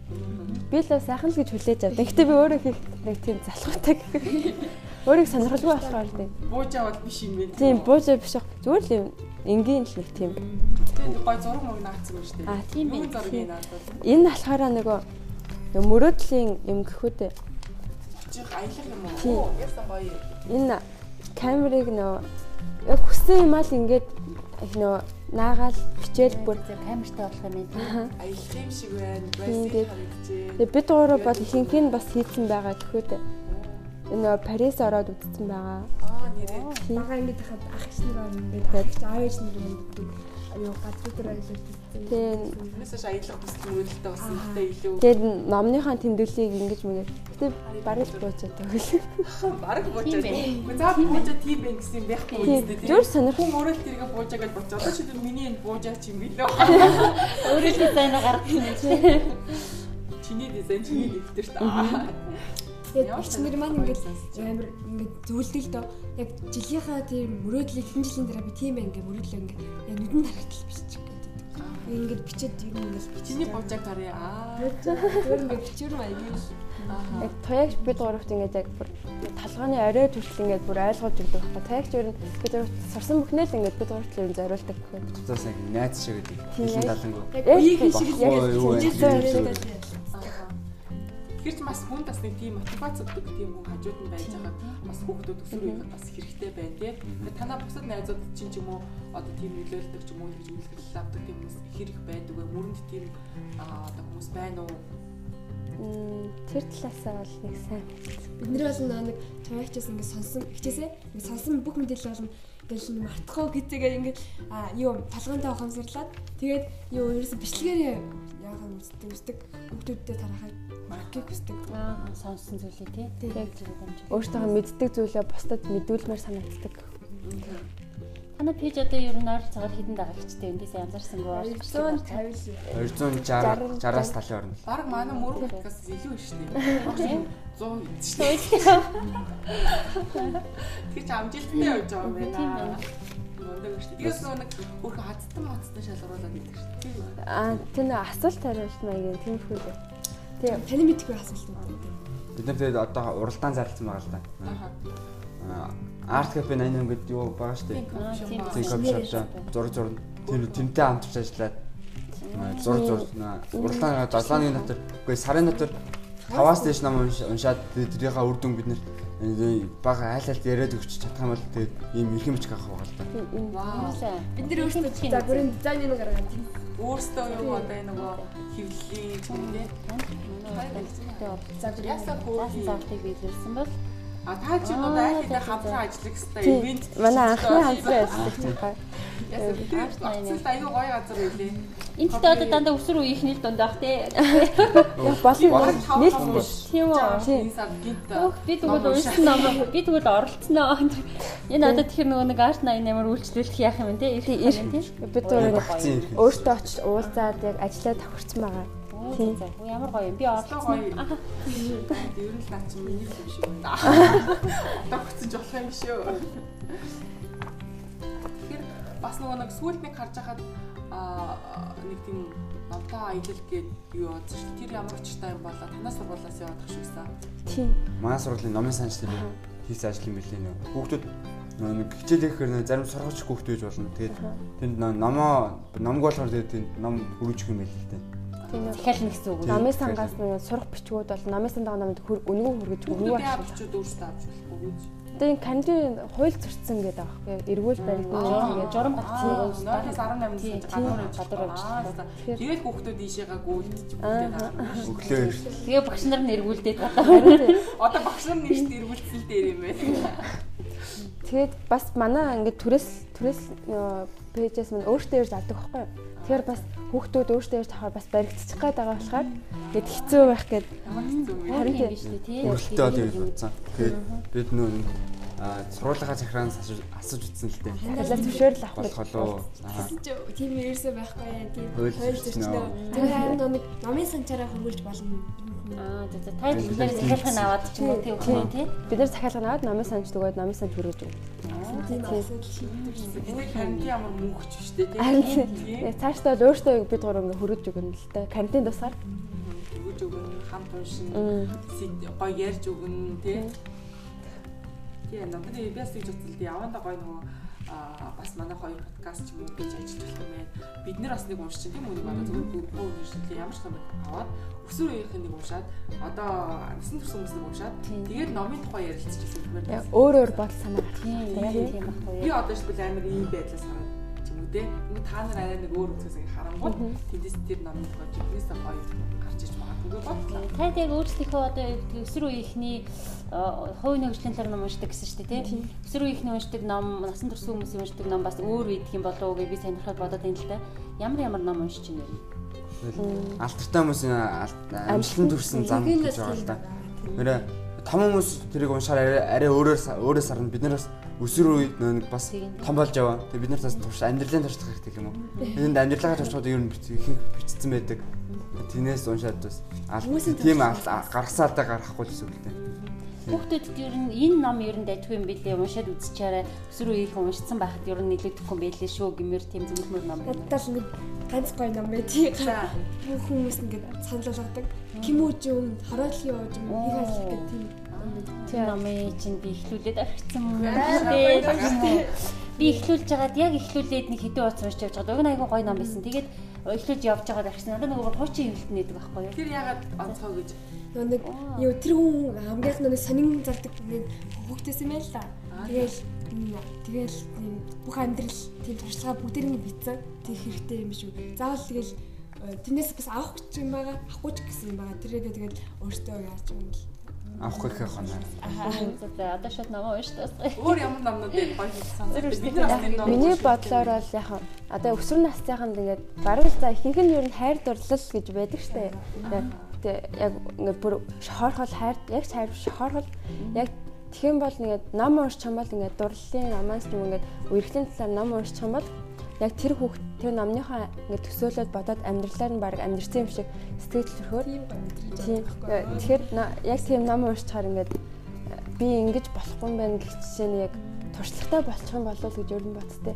S2: Би л сайхан л гэж хүлээж авдаг. Гэтэ би өөрөө хийх нэг тийм залхуутай. Өөрийг сонирхолгүй болохоор л дээ.
S1: Буужаа бол биш юм бэ?
S2: Тийм, буужаа биш ах. Зүгээр л юм энгийн л нэг тийм.
S1: Тийм гой зураг мөг наацсан юм шүү дээ.
S2: Аа, тийм
S1: наадвал.
S2: Энэ болохоор нөгөө мөрөөдлийн юм гэхүүдээ.
S1: Чих аялах юм уу? Яасан гоё.
S2: Энэ камерыг нөгөө яг хүссэн юм аа л ингээд нөгөө наагаал бичээл бүр
S5: камертай болох юм
S1: тийм. Аялах юм шиг байна. Тэгээ
S2: бид гурав бол ихэнх нь бас хийцэн байгаа гэхүүдээ энэ Парис ороод үзсэн байгаа.
S1: Аа нэрээ.
S3: Бага ингэж хахад ах ич нар ингэж хайж аав нар ингэж аюу газар дээр үзсэн.
S2: Тийм.
S1: Тэрнээс аялах хүсэл мөрөлдөө болсон гэдэг илүү.
S2: Тэгээд номныхаа тэмдэглэлийг ингэж мэгэр. Гэтэ бараг буучаад байгаа.
S1: Бараг буучаад. Гэхдээ заа буучаад тийм байх гэсэн юм байхгүй үстэй тийм.
S2: Зүр сонирх.
S1: Хүн өөрөө тэргээ буужаа гэж. Одоо чи миний энэ буужаа чи юм билээ.
S5: Өөрөө дизайн гаргах юм чи.
S1: Чиний дизайн чиний дэвтэр та.
S3: Тэгээд ичнэр маань ингээд амар ингээд зөвлөдөл дөө яг жилийнхаа тийм мөрөөдлийг хэн жилийн дараа би тийм ингээ мөрөөдлөө ингээ яг нүдэн харагдал биччих гэдэг. Ингээд бичээд юм ингээд
S1: бичний божаг тарья. Аа.
S3: Тэр ингээ бичвэр маягийн
S2: Яг тоягч бид гуравт ингээд яг бүр талгааны орой төрөл ингээд бүр ойлгож өгдөг байхгүй. Тоягч ер нь бид гуравт сурсан бүхнээ л ингээд бид гуравт ер нь зориулдаг гэхэд.
S4: Цаас яг найз шиг гэдэг. Хилэн далангуу.
S3: Яг үеийн шиг яг
S1: Тэгэхээр ч бас хүн бас нэг тийм мотивац өгдөг тийм хүн хажууд нь байж байгаа бас хүүхдүүд өсвөр үеийнхэд бас хэрэгтэй байна тий. Тэгэхээр танаа бусад найзууд чинь ч юм уу одоо тийм нөлөөлдөг ч юм уу гэж үйлдэл авдаг тийм хүмүүс хэрэг байдаг вэ? Мөрөнд тийм одоо хүмүүс байна уу?
S2: тэр талаасаа бол нэг сайн.
S3: Бид нар бол нэг тавигчаас ингээд сонсон хичээсээ ингээд сонсон бүх мэдээлэл болно ингээл мартахгүй гэдээгээ ингээд а юу талгаантай ухамсарлаад тэгээд юу ерөөсөн бичлэгээр яахаа үздэг үздэг хүмүүстэй тарахад маркийг хүсдэг.
S5: Сонссон зүйлээ тий. Яг.
S2: Өөртөө мэддэг зүйлээ бусдад мэдүүлмээр санагддаг.
S5: Танай пэйж одоо ер нь ойр цагаар хэдэн дагалчтай юм тийс янзарсангүй
S4: 250 260 60-аас талын орно.
S1: Бараг манай мөр подкаст илүү шүү дээ. 100 шүү дээ. Тэр ч амжилттай явж байгаа юм байна. Шүү дээ. Тэгээс нэг өөрхөн хацтан мацтан шалгаруулаад идэг шүү дээ.
S2: Аа тэр асуулт хариулт маягийн тиймэрхүү дээ.
S3: Тийм. Таны мэдгүй асуултууд байна.
S4: Бид нар тэгээд одоо уралдаан зарлсан байгаа л да. Аа. Арт кафе 88 гэдэг юу байгаа шүү дээ. Тийм кофе шоп зур зур тэр тэнтэй хамтарч ажиллаад зур зур уралдаан долооны дотор үгүй сарын дотор таваас дэш ном уншаад тэрийнхаа үр дүн бид нэр бага айл айлт яриад өгч чадах юм бол тэгээд ийм эрхэм бичих авах байгаа л да.
S3: Вау. Бид нэр өөрсдөө за бүрийн дизайныг гаргаад
S1: өөрсдөө юу одоо энэ нөгөө юм нэ
S5: За ясаа хөөсөн завтыг биелүүлсэн бол?
S1: А та ч юм уу айлтай хамтран ажиллах хэрэгтэй ивент
S2: манай анхны хамтран ажиллах юм байна.
S1: Ясаа аюу гоё газар байлээ.
S5: Энд ч одоо дандаа өсвөр үеийнхний л дундах тий.
S2: Болон нийлж
S5: тийм үү. Би тэгвэл уншсан ном би тэгвэл оролцсон аа. Энэ одоо тэгэхээр нөгөө нэг арт 88-аар үйлчлүүлэх яах юм те.
S2: Бид өөртөө очиж уулзаад яг ажиллаад тохирцсон байгаа.
S5: Тийм. Ямар гоё юм. Би орлоо гоё.
S1: Ер нь наа чи миний юм шиг байна. Одоо хөцөж болох юм шүү. Тэгэхээр бас нөгөө нэг сүүлд нэг харж хахад аа нэг тийм намтаа аялал гээд юу бодсон шүү. Тэр ямар учиртай юм болоо танаас сургуулаас яваад ах шүүсэн.
S2: Тийм.
S4: Манай сургуулийн номын санч тэр хийсэн ажил юм билээ нөө. Хүүхдүүд нэг хичээл хийхээр зарим сургач хүүхд байж болно. Тэгээд тэнд номоо номг болохоор тэгээд тэнд ном өгөх юм байл л дээ.
S2: Дахиад нэг гэсэн үг. Намын сангаас нэг сурах бичгүүд бол намын сандаа өнгөө хүргэж өнгөө
S1: авч бичүүд өөрсдөө авч болохгүй гэж.
S2: Тэгээ канди хууль зөрчсөн гэдэг аахгүй эргүүл баригдана
S1: ингээд журам гарцсан 0-18 гадуур гадуур авчихсан. Тэгээд хүүхдүүд ийшээгаа гүйлдэж
S4: өглөө.
S5: Тэгээ багш нар нь эргүүлдээд.
S1: Одоо. Багш нар нэгт эргүүлсэн л дээр юм байна.
S2: Тэгээд бас манай ингээд түрээс түрээс пэйжээс мань өөртөө ирж авдаг байхгүй. Тэгэхээр бас хүүхдүүд өөртөө ирж авахаар бас баригдчих гээд байгаа болохоор ингээд хэцүү байх гээд
S5: харин тийм биш үү тий.
S4: Өөртөө тийм утсан. Тэгээд бид нөө сургуулийнхаа захираас асууж утсан л дээ.
S2: Талаа зөвшөөрөл авах
S4: болох болоо.
S3: Тийм ерөөсөө байхгүй яа тийм хууль зөрчнөө. Тэр харин нэг номын санчаараа хөргүүлж болно.
S5: Аа за за та тэгэхээр захиалгыг аваад ч юм уу тийм үү тий.
S2: Бид нар захиалгыг аваад номын санч өгөөд номын санч хүргэж өгнө.
S1: Тийм шийдвэрлэсэн. Карантин ямар мөнгөч штэ тий.
S2: Харин цаашдаа л өөртөө бид гур ингээ хүргэж өгнө л дээ. Карантин тусаар
S1: хүргэж өгнө, хамт уншин, гоё ярьж өгнө тий. Тийм намны би бас л дээ. Яванда гоё нөгөө бас манай хоёр подкаст ч юм уу гэж ажиллаж болох юм байна. Бид нэр бас нэг уншиж тийм үү нэг одоо зөвхөн гоо уншилээ ямар ч юм аваад өсвөр үеийнх нэг уншаад одоо насан турш хүмүүс нэг уншаад тэгээд номын тухай ярилцчихсан юм байна.
S2: Өөр өөр бодол санаа гарах.
S5: Тийм баггүй.
S1: Би одоо ч бүр амар ийм байдлаас хараад ч юм уу те. Нэг та нар арай нэг өөр үзээс ингэ харангуй тэндээс тэр номын тухай жигнээс гоё гарч иж магадгүй бодлоо.
S5: Таад яг өөрсдийнхөө одоо өсвөр үеийнхний хувь нэгжлийн талаар ном уншдаг гэсэн шүү дээ тийм. Өсвөр үеийнхний уншдаг ном, насан турш хүмүүсийн уншдаг ном бас өөр үйдэх юм болов уу гэж би сонирхоод бодоод байна л да. Ямар ямар ном уншиж байна вэ?
S4: Алтартай хүмүүсийн амжилтанд хүрсэн зам гэж байгаа л да. Нэрэ том хүмүүс тэрийг уншаар арай өөрөөр өөрөөс сарна бид нараас өсвөр үед нэг бас том болж яваа. Тэгээ бид нар бас турш амьдралын туршлах хэрэгтэй юм уу? Энд амьдралаа туршихад ер нь бичсэн байдаг. Тинээс уншаад бас тийм гаргасаадаа гарахгүй л дээ.
S5: Хүүхдүүдэд ер нь энэ ном ер нь дайдгүй юм билээ уншаад үзчихээрэй. Өсвөр үеийнхэн уншсан байхад ер нь нэлээдэггүй юм байлээ шүү гэмээр тийм зөвлөмөр ном.
S3: Надад л нэг ганц гоё ном байдгийг. Бүх хүмүүс ингээд санал болгодог. Кимүүжин, хороолын уужим, их ажил гэх тийм
S5: Тэр номыг чинь би ихлүүлээд орхисон юм байна. Би ихлүүлж байгаад яг ихлүүлээд нэг хэдэн удаа уншиж явж байгаа. Уг нь айгүй гоё ном байсан. Тэгээд ихлүүлж явж байгаад орхисон. Надад нөгөө хуучин хөвлөлт нээдэг байхгүй юу?
S1: Тэр ягаад онцгой гэж
S3: нэг юу тэр хүн амгийнх нь сонин зардаг нэг юм байл та. Тэгэл тэгэл бүх амьдрал тийм туршлагаа бүгдэрийг бицэн тэг хэрэгтэй юм шүү. Заавал тэгэл э, тэрнээс бас авах гэж юм байгаа, авахгүй ч гэсэн юм байгаа. Тэрээ тэгэл өөртөө яаж юм л
S4: авахгүй гэх хоноо.
S5: Аа одоо шууд намаа унш таасгая.
S1: Өөр ямар бас энэ ном.
S2: Миний бодлоор бол яг одоо өсвөр насныханд ингээд баруун за ихэнх нь ер нь хайр дурлал гэж байдаг штэ гэхдээ яг ингээд бүр шохорхол хайр яг хайр шохорхол яг тэгэх бол ингээд ном уншчих юм бол ингээд дурлалын намаас юм ингээд үерхлийн талаар ном уншчих юм бол яг тэр хүүхд тэр номныхоо ингээд төсөөлөд бодоод амьдралаар нь баг амьдрсан юм шиг сэтгэл төрхөөр. Тийм тэгэхээр яг тийм ном уншчихаар ингээд би ингэж болохгүй юм байна гэх чинь яг туршлагатай болчих юм болов уу гэж нь бодтой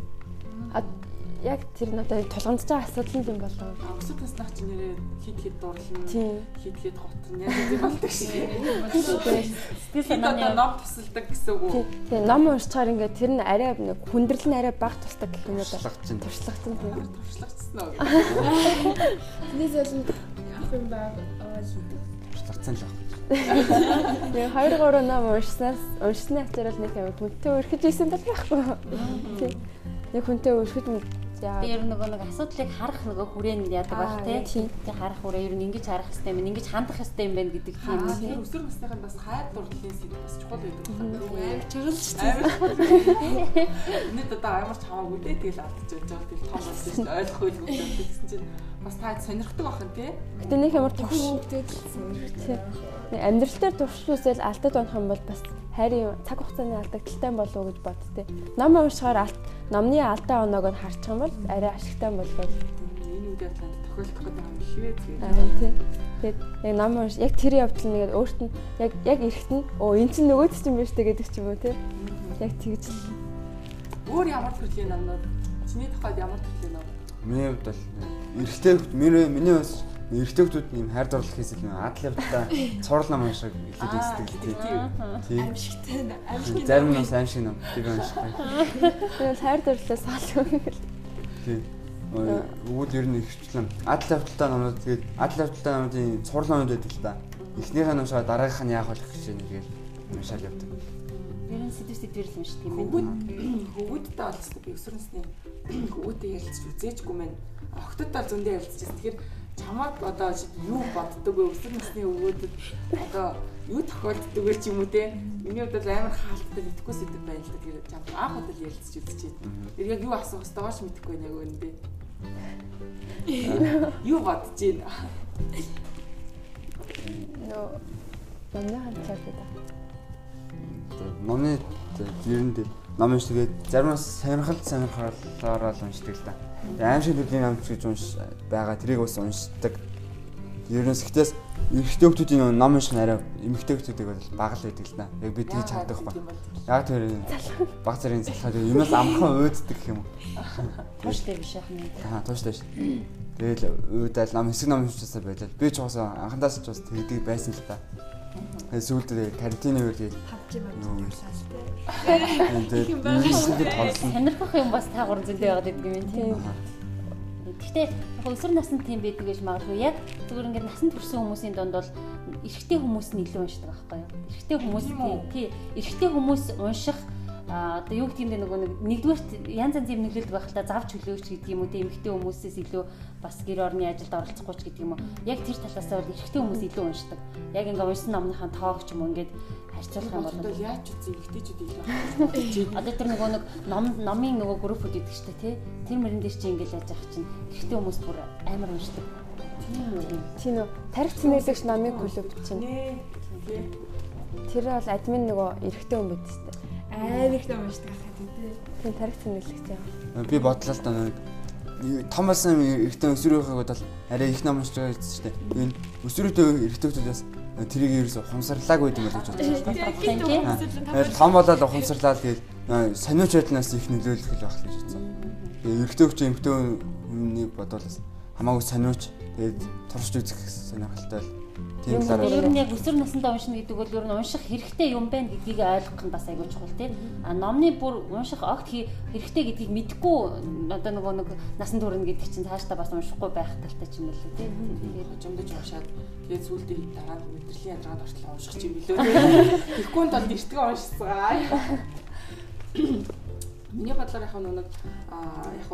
S2: яг тэр надад тулгамдж байгаа асуудал юм болоо.
S1: Өсөв таснах чинь нэрээ хит хит дурлна. Хит хит хотно яг тийм болдог шээ. Сэтгэл санааны ном тусалдаг гэсэн үг үү?
S2: Тийм ном уншчихаар ингээд тэр нь арай нэг хүндрэл нь арай бага тусдаг гэх юм уу?
S4: Туршлагачин.
S2: Туршлагачин тийм.
S1: Туршлагацсан уу?
S3: Тэрнээс бол явах юм баг аваад хийдэг.
S4: Туршлагацсан л авах.
S2: Нэг 2 3 ном уншснаас уншсны ачаар л нэг юм хүнтэй өрхөж исэн тал байхгүй. Тийм. Нэг хүнтэй өрхөж.
S5: Би ер нь нөгөө нэг асуудлыг харах нөгөө хүрээнд яадаг баг тий. Тэг харах хүрээ ер нь ингэж харах хэрэгтэй юм, ингэж хандах хэрэгтэй юм байна гэдэг тийм үү.
S1: Тэр өсвөр насныханд бас хайр дурлалын сэдв бас чухал байдаг байна.
S3: Амар чагалж шүү.
S1: Нэг одоо амар чамаагүй дээ тэгэл алдчих жоо тэгэл том болсон шүү. Ойлгохгүй л үгүй гэсэн чинь бас та сонирхдаг бахан тий.
S2: Гэтэ нэг ямар турш сонирхдаг. Амьдрал дээр туршлуусэл алдаад унах юм бол бас хайрын цаг хугацааны алдагдaltaй болов уу гэж боддتي. Ном уншихаар номны алдаа оноог нь харчих юм бол арай ашигтай болов.
S1: Энэ үедээ тохиолдох гэдэг юм шивээ тэгээд.
S2: Тэгээд яг ном унш яг тэр явдал нэгээд өөрт нь яг яг эрэхт нь оо эн чинь нөгөөд ч юм байна штэ гэдэг ч юм уу те. Яг тэгж.
S1: Өөр ямар төрлийн номнууд чиний тухайд ямар төрлийн ном?
S4: Миний хувьд бол эрэгтэй миний миний бас эргэжтэйгүүд юм хайр дурлал хийсэл нэг адал явдаа цурал нам шиг хэлээд үздэг
S3: тийм аимшигтай аимшиг
S4: зарим нь аимшиг нам тийм аимшиг
S2: тэгэл хайр дурлалаас салгүй
S4: тийм өгөөд ер нь ихчлэн. Адал явдалтай номнууд тэгээд адал явдалтай номуудын цурал номууд байдаг л да. Эхнийхээ ном шаа дараагийнх нь яах болох гэж тэгээд уншаад явдаг
S5: ер нь сэдв сэдвэр л юм
S1: байна. Хөвгүүдтэй олцдог би өсвөрнсний хөвгүүдтэй ярилцж үзээчгүй мэн. Охтодтой зөндөө ярилцчихсан тэгэхээр чамаад одоо юу боддог вэ өсвөр насны өвгүүдэд одоо юу тохиолддог вэ ч юм уу те? Миний хувьд бол амар хаалттай мэдхгүй сэдв байна л да тэгэхээр чам анх удаа ярилцж үзчихээ. Тэр яг юу асуух хэвээр гоош мэдэхгүй байна яг үүндээ юу бодож байна?
S2: Нөө номны хандлаад байдаг
S4: номны ер нь ном уншдаг заримаас сонирхол сонирхолоор л уншдаг л да аим шиг төдийн ном гэж унш байгаа тэрийг бас уншдаг. Ерөнс ихтээс эрэгтэй хүмүүсийн ном унших арай эмэгтэй хүмүүсийг бол бага л байдаг л да. Яг би тийж чаддаг ба. Яг тэр баг зэрийн залхаад юмас амхан өөддөг юм.
S5: Тууштай биш яах юм.
S4: Аа тууштай биш. Тэгэл өөдөл ном хэсэг ном уншчихсан байлаа. Би ч уусаа анхандаас ч бас тэгдэг байсан л да. Тэгээ сүүлдээ карантины үеэр тэгээд
S3: павж юм
S4: байна.
S5: Сонирхох юм бас та гурван зөндөө байгаад байдаг юм тийм. Гэхдээ өсвөр наснд тийм байдаг гэж магадгүй яг зүгээр ингээд насанд хүрсэн хүмүүсийн донд бол эрэгтэй хүмүүс нь илүү уншдаг байхгүй юу? Эрэгтэй хүмүүс тий эрэгтэй хүмүүс унших одоо юу гэдэг нь нөгөө нэг нэгдүгээр янз янзын нэглэлд байх л та. Завж чөлөөгч гэдэг юм уу те эмэгтэй хүмүүсээс илүү бас гэр орны ажилд оролцохгүй ч гэдэг юм уу. Яг тэр талаас бол эрэгтэй хүмүүс илүү уншдаг. Яг ингээ уншсан номныхаа тоог ч юм ингээд харьцуулах юм бол.
S1: Яаж үгүй эмэгтэйчүүд илүү
S5: одоо тэр нөгөө нэг ном номын нөгөө группуд гэдэг чинь те тэр мөрөн дээр чи ингээд яаж явах чинь эрэгтэй хүмүүс бүр амар уншдаг.
S2: Тийм үү? Тарих цэнэглэгч номын клуб чинь. Тэр бол админ нөгөө эрэгтэй хүн байд тест
S3: амар их ном уншдаг хахад тий.
S2: Тийм тарих цэнэглэгч яа.
S4: Би бодлоо л да нэг том болсон эрэгтэй өсвөрийнхээ бол арай их ном уншиж байгаа гэсэн чинь энэ өсвөртэй эрэгтэйчүүдээс тэрийг ерөөсө хумсарлааг байдаг юм гэж бодож том болоод хумсарлаад тэгээд сониуч байдлаас их нөлөөлөх л байх гэж бодсон. Тэгээд эрэгтэй хүч эмэгтэй хүний бодвол хамаагүй сониуч тэгээд туршиж үзэх сонирхолтой л
S5: Тийм талаар ер нь яг өсвөр насндаа уншина гэдэг бол ер нь унших хэрэгтэй юм байна гэдгийг ойлгох нь бас аягүй чухал тийм. А номны бүр унших огт хэрэгтэй гэдгийг мэдэхгүй одоо нөгөө нэг насан турш гэдэг чинь цаашдаа бас уншихгүй байх талтай ч юм уу тийм.
S1: Тэгээд жумдаж уншаад тэгээд сүулдээ дараа нь мэдрэлийн ядраад орчлоо унших юм билүү. Тэгэхгүй нь бол нэртгэ уншицгаа. Миний бодлоор яг нэг аа яг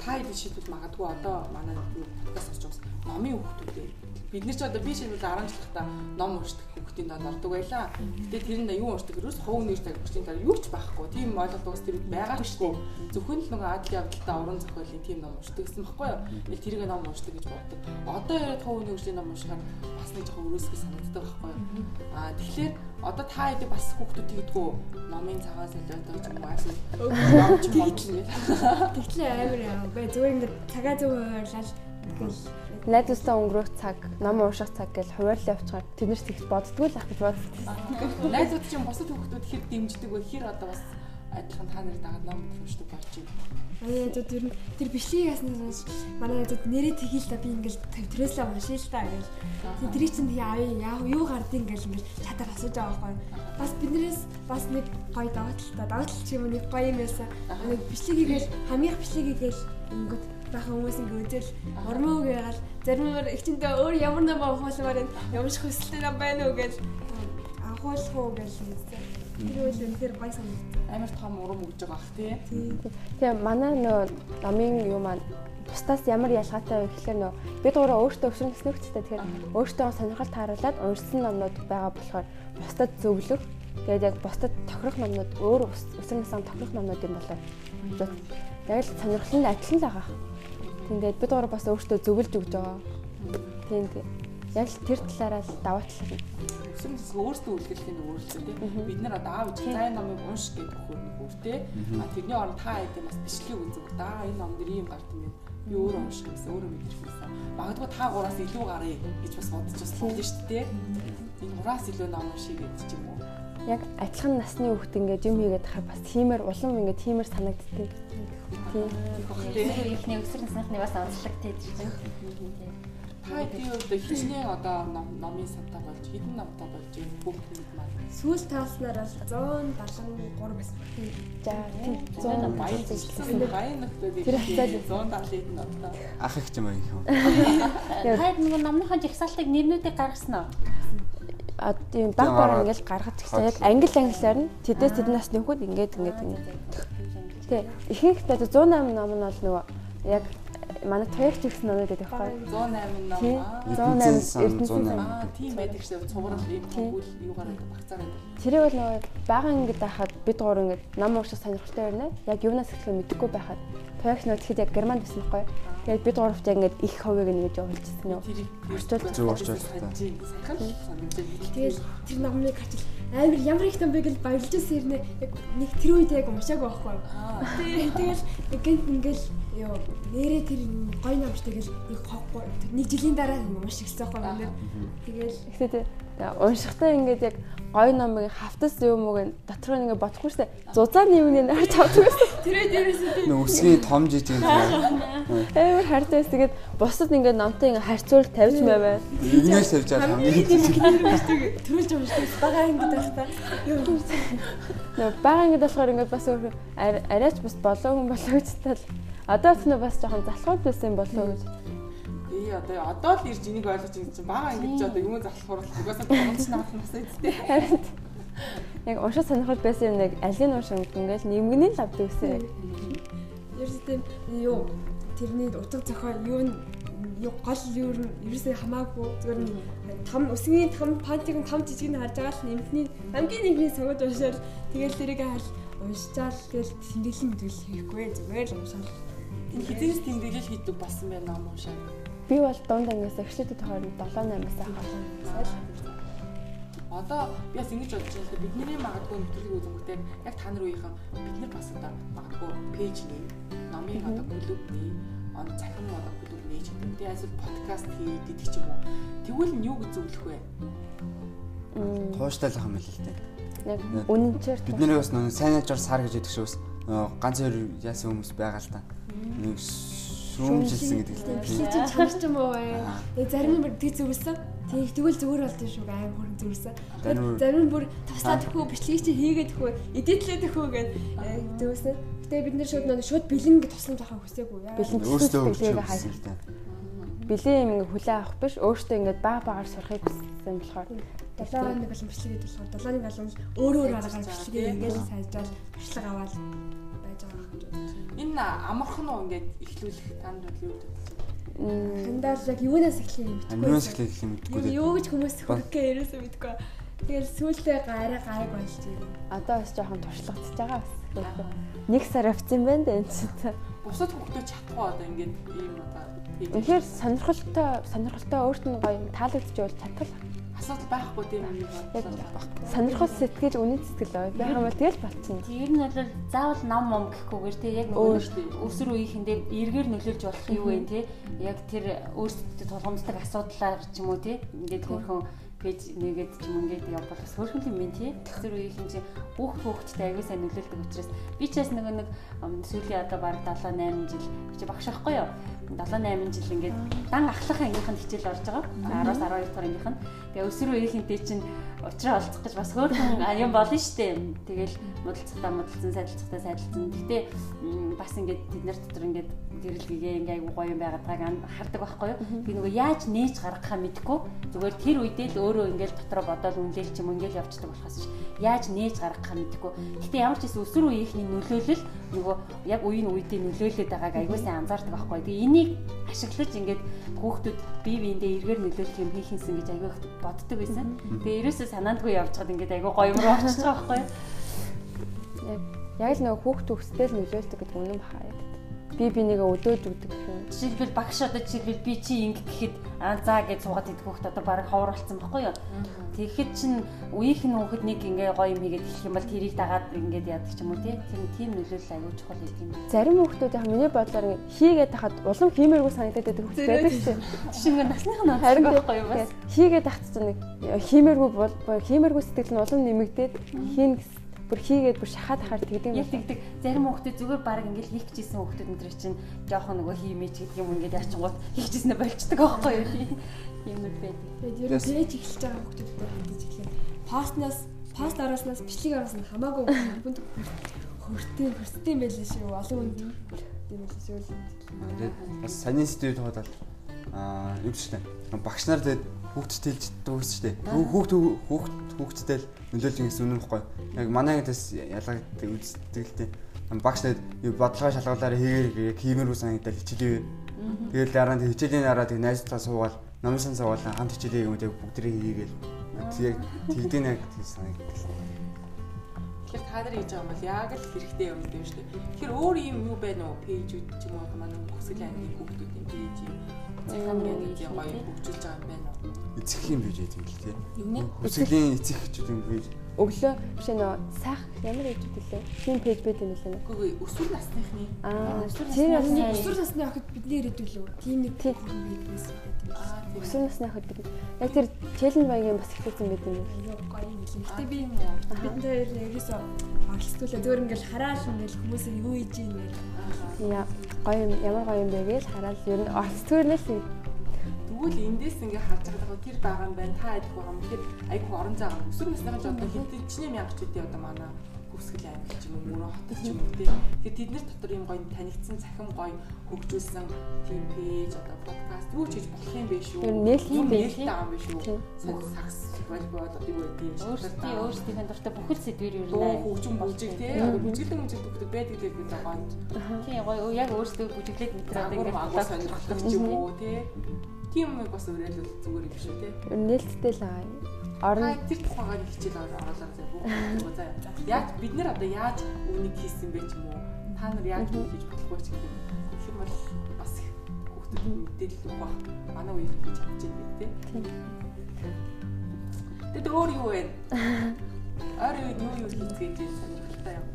S1: та хэд шийдвэл магадгүй одоо манай орж байгаа номын хүүхдүүдээ бид нар ч одоо би шинэ 10 жил та ном уншдаг хүүхдийн доод ордог байлаа. Гэтэ тэрэнд юу уншдаг гэвэл хов нэр тавьчихсан дараа юу ч байхгүй. Тийм ойлголт уус тэр байгаа ч шүү. Зөвхөн л нөгөө адал явдалтай уран зохиолын тийм ном уншдаг гэсэн баггүй юу? Тэгэл тэрийг ном уншдаг гэж боддог. Одоо яриад хов нэржлийн ном уншихаар бас нэг жоохон өрөөсгөө санагддаг байхгүй юу? Аа тэгэхээр одоо та хэдий бас хүүхдүүд тэгдэггүй номын цагаан солиод ч юм уу асуу ном ч юм уу.
S3: Тэгтлээ амар яа. Бай зүгээр ингээд цагаан зөв хуваарлал
S2: найдвартай өнгөрөх цаг, ном унших цаг гэж хуваарлаа явуулчихаар тэднэрс тэгж боддгоо л ах гэж бодсон.
S1: Найдварт чинь бусад хүүхдүүд хэр дэмждэг вэ? Хэр одоо бас адилхан та нарыг дагаад ном уншдаг болж байна.
S3: Аа зөв тэр тэр бичлэгийг яснаас манай зөв нэрээ тгийл та би ингээл төвтрөөслөө уншия л та гэж. Тэр чинь яа яа юу гардыг ингээл ингээл чадар асууж байгаа байхгүй. Бас биднээс бас нэг гоё давтал та давтал ч юм нэг гоё юм байсан. Нэг бичлэгийг хамгийн бичлэгийг ингээд бахан хүмүүс ингээ үзэл ормоо гээл заримаар их чиндээ өөр ямар ном авахмаар байна ямарч хөсөлтэй ном байна уу гэж авахуулах уу гэж хэлсэн. Тэр үйл үнэхээр гой санагдав.
S1: Амар том урам өгж байгаа бах тий.
S2: Тэгээ манай нөө намын юу маань бусдаас ямар ялгаатай вэ гэхээр нөө бид гурав өөртөө өвсрөн гэснэ үгтэй тэгэхээр өөртөө сонирхол тааруулаад уншсан номнууд байгаа болохоор бусдад зөвлөх тэгээд яг бусдад тохирох номнууд өөр сан тохирох номнууд юм болоо. Яг л сонирхол нь адилхан л байгаа. Тэгээд бид гурав бас өөртөө зөвлөж өгч байгаа. Тийм тийм. Яг л тэр талаараа л даваа талаар
S1: өсвөр насны өөрсдөө үлгэрлэхийн өөрлөсөн тийм бид нар одоо аав ээж зай номыг унш гэдэг хөрнөхтэй а тэрний оронд та хэдийн бас бичлэг үзэг да энэ ном дэр ийм гарт юм би өөрөө унших гэсэн өөрөө мэдэрх гэсэн магадгүй та гураас илүү гарыг гэж бас бодож бас болно шүү дээ энэ гураас илүү ном гэдэг ч юм уу?
S2: Яг адилхан насны хүүхд ингээд юм хийгээд хахаар бас тиймэр улам ингээд тиймэр санагддаг
S5: Тийм. Ихний өсвөр насныхны бас онцлог тэж чинь.
S1: Та тийм үед хичнээн одоо номын савтай болж хэдэн номтой болж юм бүгд маань.
S3: Сүүл тааснаар бол 173 байсан.
S1: За тийм 100 ном баян зүйлсэн. Баян нөхдөд
S2: тэр хацаад
S1: 170 номтой.
S4: Ах их юм аа.
S5: Хайд нэг номныхаа жигсаалтыг нэрнүүдийг гаргасан уу?
S2: а тийм баг баг ингээл гаргаж ирсэн. Яг англи англиар нь тэдээс тэд нас нөхөд ингээд ингээд ингээд. Тэ ихэнх одоо 108 ном нь бол нөгөө яг манай тоёрч гэсэн номууд байдаг байхгүй
S1: 108 ном
S2: аа. 108
S4: Эрдэнэс
S1: аа тийм байдаг шээ цуврал ийм тэгвэл юугаар багцаар байдаг.
S2: Тэрийг бол нөгөө бага ангид байхад бид гур ингээд ном уушиг сонирхолтой байна. Яг юунаас эхлэхээ мэдэхгүй байхад тоёрч нөө тэгэхэд яг германд байсан байхгүй тэгээд бид гуравт яг ингээд их хувийг ингээд явуулчихсан
S1: нөө тэрийг
S2: орчуул
S4: зөв орчуулсан
S3: тэгээд тэр номыг хачил амар ямар их том бэ гэж баярлж ирсэн хэрнээ яг нэг тэр үед яг уншаагүй байхгүй. Тэгэл гэнт ингээл ёо нэрээ тэр гоё номштой гэл нэг нэг жилийн дараа уншигсан байхгүй. Тэгэл
S2: ихтэй уншихтаа ингээд яг гоё номыг хавтас юм уу гэн дотор нь ингээд бодохгүй штэ зузаан нэмний харж авдаг байсан.
S3: Тэрээ дээрээс
S4: нь өсгийн том жижиг юм.
S2: Амар хартай байсан. Тэгээд бусад ингээд номтой ингээд харьцуул тавьж байваа.
S4: Инээс тавьж байгаа
S3: хамгийн төрүүлж уншдаг бага ингээд байхдаа.
S2: Нөө бага ингээд болохоор ингээд бас арайч бас болоо хүн болоо гэж тал. Одоо ч нөө бас жоохон залхууд байсан болоо гэж
S1: Тий одоо одоо л ирж энийг ойлгож байгаа чинь бага ингэж одоо юм залхуур угаасаа боломж наах нь бас үстэй.
S2: Яг уншиж сонирхол байсан юм нэг алийг унших ингээл нэмгний л авдаг гэсэн.
S3: Ерөөсөө юу тэрний утга зохиол юу юу гол юу ерөөсөө хамаагүй зүгээр нь том өсгийн том пантиг том жижиг нь харж байгаа л нэмхний хамгийн нэгний согод уншаал тэгэл тэрийг харж уншчаал тэгэл тэмдэглэн мэдвэл хийхгүй зүгээр л уншаал.
S1: Энэ хизээс тэмдэглэл хийдэг болсон байна ном уншаа.
S2: Би бол дунд ангиас эхлэдэг хооронд 7 8-аас ахаа.
S1: Одоо би бас ингэж бодож байна л бидний магадгүй нэвтрүүлэг үзэнгүүтээ яг та нар үеийнхэн бид нар бас одоо магадгүй пэйж нэм номын одоо бүлэг нэм он цахим одоо бүлэг нээж гэдэг. Эсвэл подкаст хий гэдэг ч юм уу. Тэгвэл нь юу гэж зөвлөх вэ?
S4: Тууштай л юм л л дээ.
S2: Яг үнэнчээр
S4: бид нарыг бас нэг сайн ажаар сар гэж яддаг шүү бас ганц хоёр яасан хүмүүс байгаа л та. Нэг шүүмжилсэн гэдэг л дээ.
S3: Би ч чанар ч юм уу бай. Тэгээ зарим нь тэг зүрсэн. Тэг тэгвэл зүгээр болтой шүү аим хөрөн зүрсэн. Зарим нь бүр таслаад өгөө бичлэгийг чи хийгээд өгөө эдитлээд өгөө гэд зүрсэн. Тэгээ бид нэр шууд нэг шууд бэлэн гэж тусламж авах хүсээгүй яа.
S2: Бэлэн төлөвлөгөөг хайсан. Бэлэн юм ингээ хүлээ авах биш өөртөө ингээ баг багаар сурахыг хүссэн болохоор
S3: 7 хоног болон бичлэгээ болохоор 7 хоног болон өөр өөр аргаар бичлэгээ ингээл сайжрал бичлэг аваад юм.
S1: Энэ амархан уу ингээд эхлүүлэх танд бол юу гэдэг
S3: Хандаа яг юунаас эхлэх юм
S4: бэ? Юунаас эхлэх юм мэдгүй.
S3: Юу гэж хүмүүс хөргөө ерөөсөө мэдгүй. Тэгэл сүүлдээ гараа гайг болж байна.
S2: Одоо бас жоохон туршлагдчихж байгаа бас. Нэг сар авцсан байна да энэ чинь.
S1: Бусад хүмүүс чадахгүй одоо ингээд ийм одоо
S2: Тэгэхээр сонирхолтой сонирхолтой өөрт нь гоё таалагдчихвол чадвал
S1: асуудал байхгүй тийм юм байна.
S2: Сонирхол сэтгэл үнэн сэтгэл бай. Яг юм бол тэгэл болчихно.
S5: Ер нь бол заавал нам ном гэхгүйгээр тий яг нөгөө өсөр үеийнхэндээ эргээр нөлөөлж болох юу вэ тий яг тэр өөрсдөө тулгамддаг асуудлаар ч юм уу тий ингээд хөрхөн пэйж нэгээд ч юм ингээд явбал бас хөрхөн юм байна тий. Тэр үеийнхэн чинь бүх хүүхдтэй аягүй сайн нөлөөлдөг учраас би ч бас нөгөө нэг сүүлийн одоо баг 7 8 жил чи багш ахгүй юу 7 8 жил ингээд дан ахлах ангийнхан хичээл орж байгаа. 10-аас 12 дахь ангийнхан. Тэгээ өсвөр үеийнхэнтэй чинь уучраа олцох гэж бас хөөрхөн юм болно штэ. Тэгэл модалцахтаа модалцсан, сайдалцахтаа сайдалцсан. Гэтэ бас ингээд тэд нар дотор ингээд гэрэлгээ ингээ айгу гоё юм байгааг хардаг байхгүй юу. Би нөгөө яаж нээж гаргахаа мэдэхгүй. Зүгээр тэр үедээ л өөрөө ингээл дотроо бодоол үнлээл ч юм ингээл явцдаг болохоос ш. Яаж нээж гаргахаа мэдэхгүй. Гэтэ ямар ч гэсэн өсвөр үеийнхний нөлөөлөл нөгөө яг үеийн үедээ нөлөөлөд байгааг айгу сайн анзаардаг байхгүй. Тэгээ энийг ашиглаж ингээд хүүхдүүд бие биендээ эргээр нөлөөлөх юм хийх юмсан гэж айгу боддог байсан. Тэгээ ерөөсөө санаандгүй явчихад ингээд айгу гоё юм руу орчихж байгаа байхгүй юу.
S2: Яг л нөгөө хүүхд төгсдөө л нөлөөлдөг гэдэг үнэн бахаа яг би бинийгээ өдөөж өгдөг юм.
S5: Жишээлбэл багш одоо жишээлбэл би чи ингэ гэхэд аа заа гэж суугаад идэх хүүхд одоо баг ховор болсон байхгүй юу? Тэгэхэд чин үеийнх нь хүүхэд нэг ингээ гоё юм хийгээд эхлэх юм бол тэрийг дагаад ингээд яадаг ч юм уу тий. Тэр тийм нөлөөлөл аягүй чухал юм.
S2: Зарим хүүхдүүд яг миний бодлоор хийгээд тахад улам хиймээргүй санагдаад байдаг хүүхд байдаг шүү.
S5: Жишээ нь насных нь харин байхгүй юу бас.
S2: Хийгээд тахад чинь нэг хиймээргүй бол хиймээргүй сэтгэл нь улам нэмэгдээд хийн бүр хийгээд бүр шахаад хахаар тэгдэг
S5: юм. Тэгдэг. Зарим хүүхдүүд зүгээр баг ингээл хийх гэжсэн хүүхдүүд энэ төр чинь жоохон нөгөө хиймэж гэдэг юм ингээд яачингууд хийх гэжснээ болчдөг аахгүй юу? Юмуд байдаг.
S3: Тэгээд ер нь пэйж эхэлж байгаа хүүхдүүдтэй хандаж эхлэв. Постноос пост оруулснаас бичлэг оруулсан хамаагүй хүнд хөртөө хөртөө байлээ шүү. Олон хүнд тийм байлээ шүү.
S4: Тэгээд бас санийн студид бодоод аа юу тийм багш нар тэгээд хүүхдэд хэлж дүүс хүүхд хүүхд хүүхдтэй л нөлөөлж ингэсэн үнэн баггүй. Яг манай гэдээс ялгагддаг үздэг л тийм багш тэгээд бодлогоо шалгуулаараа хийгээр яг хиймэрүү санагдал хичээлээ. Тэгээд дараа нь хичээлийн дараа тэг найзтаа суугаад номсон суугаад хамт хичээлээ юм тэг бүгдрийг хийгээл. Яг тэгдэн яг тийм санагддаг.
S1: Тэгэхээр та нар хийж байгаа юм бол яг л хэрэгтэй юм дээ шүү дээ. Тэгэхээр өөр юм юу байна уу? Пэйжүүд ч юм уу манай хүсэл аймгийн хүүхдүүдийн пэйж юм. Цахимгийн гоё хөгжүүлж байгаа юм байна уу?
S4: Эцэгхийн пэйж гэдэг л тийм. Хүслийн эцэгчүүдийн пэйж
S2: өглөө биш нөө сайх ямар ээж үлээ. Тийм пэйж байт юм лээ.
S1: Үгүй өсвөр насныхны.
S2: Аа,
S3: өсвөр насны өсвөр насны охид бидний ирээдүйлөө. Тийм нэг тийм байсан
S2: өсвөр насны охид бид яг тэр челленж баягийн бас ихлүүлсэн байт юм.
S3: Гоё юм лээ. Гэтэ би бид хоёр ерөөсөө оролцуулаа зөвөр ингээл хараал ингээл хүмүүсээ юу хийж ийм нэр.
S2: Яа, гоё юм ямар гоё юм бэ гэж хараал ер нь оролцуулнаас
S1: Тэгвэл эндээс ингээ харж байгаа тэр байгаа юм байна. Та байгаа юм. Тэгэхээр айгүй орон зай байгаа. Өсвөр насныхан ч одоо хэдэн чиний мянга ч үгүй одоо манай Хүсгэл аймаг ч юм уу мөрөн хотод ч юм уу тий. Тэгэхээр тэд нар дотор юм гоё танигдсан цахим гоё хөгжүүлсэн тийм пэйж одоо подкаст юу ч хийж болох юм биш үү?
S2: Нээлттэй
S1: байх юм биш үү? Сакс волейбол одоо юу гэдэг юм шиг.
S5: Өөрсдийн өөрсдийн дуртай бүхэл сэдвэр юу
S1: нэ. Хөгжим бүжиг тий. Бүжиглэн бүжиг бүгд байдаг л бид байгаа юм.
S5: Тий гоё яг өөрсдөө бүжиглээд мэдрээд
S1: ингээд агуу сонирхолтой ч юм уу тий. Тийм юм бас уриалвал зүгээр юм шүү тий.
S2: Нээлттэй л аа
S1: орон тэр тухайгаар хичээл оруулаад заа бүгд заа. Яаж бид нар одоо яаж үүнийг хийсэн бэ ч юм уу? Та нар яаж хийж болохгүй ч гэдэг. Юм бол бас хүүхдүүд мэдээлэл өгөх баг. Манай үеийг хийж чадчихжээ дээ тий. Тэд өөр юу вэ? Өөр юу юу юу хийж гэж сонирхолтой юм.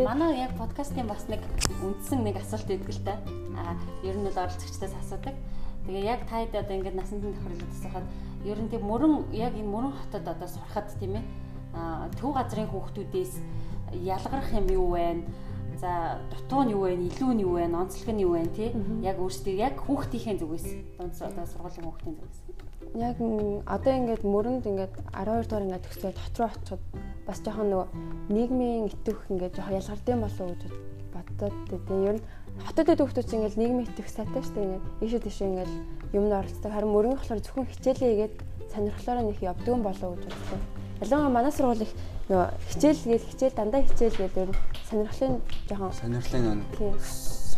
S5: Манай яг подкастын бас нэг үндсэн нэг асуулт өгдөг л та. Аа, ер нь л оролцогчдоос асуудаг. Тэгээ яг таад одоо ингээд насанд тохирлоод асуухад ер нь тийм мөрөн яг энэ мөрөн хотод одоо сурахад тийм ээ төв газрын хүүхдүүдээс ялгарх юм юу вэ? За дутуу нь юу вэ? Илүү нь юу вэ? Онцлог нь юу вэ? Тий? Яг өөрсдөө яг хүүхдийнхээ зүгээс одоо сургуулийн хүүхдийн зүгээс.
S2: Яг одоо ингээд мөрөнд ингээд 12 дугаар ингээд төгсөөд хот руу очиход бас жоохон нөгөө нийгмийн итвэх ингээд жоохон ялгардсан болов уу гэж боддоо тий. Ер нь хотод хүүхдүүд чинь ингээд нийгмийн итвэх сайтай шүү дээ. Ингээд ийшээ тийшээ ингээд юмд оролцдог. Харин мөрөнгө болохоор зөвхөн хичээлээ игээд сонирхлоороо нэг явдаг юм болов уу гэж бодсон. Ялангуяа манай сургууль их нөгөө хичээл гээл хичээл дандаа хичээл гээл ер нь сонирхлын жоохон
S4: сонирхлын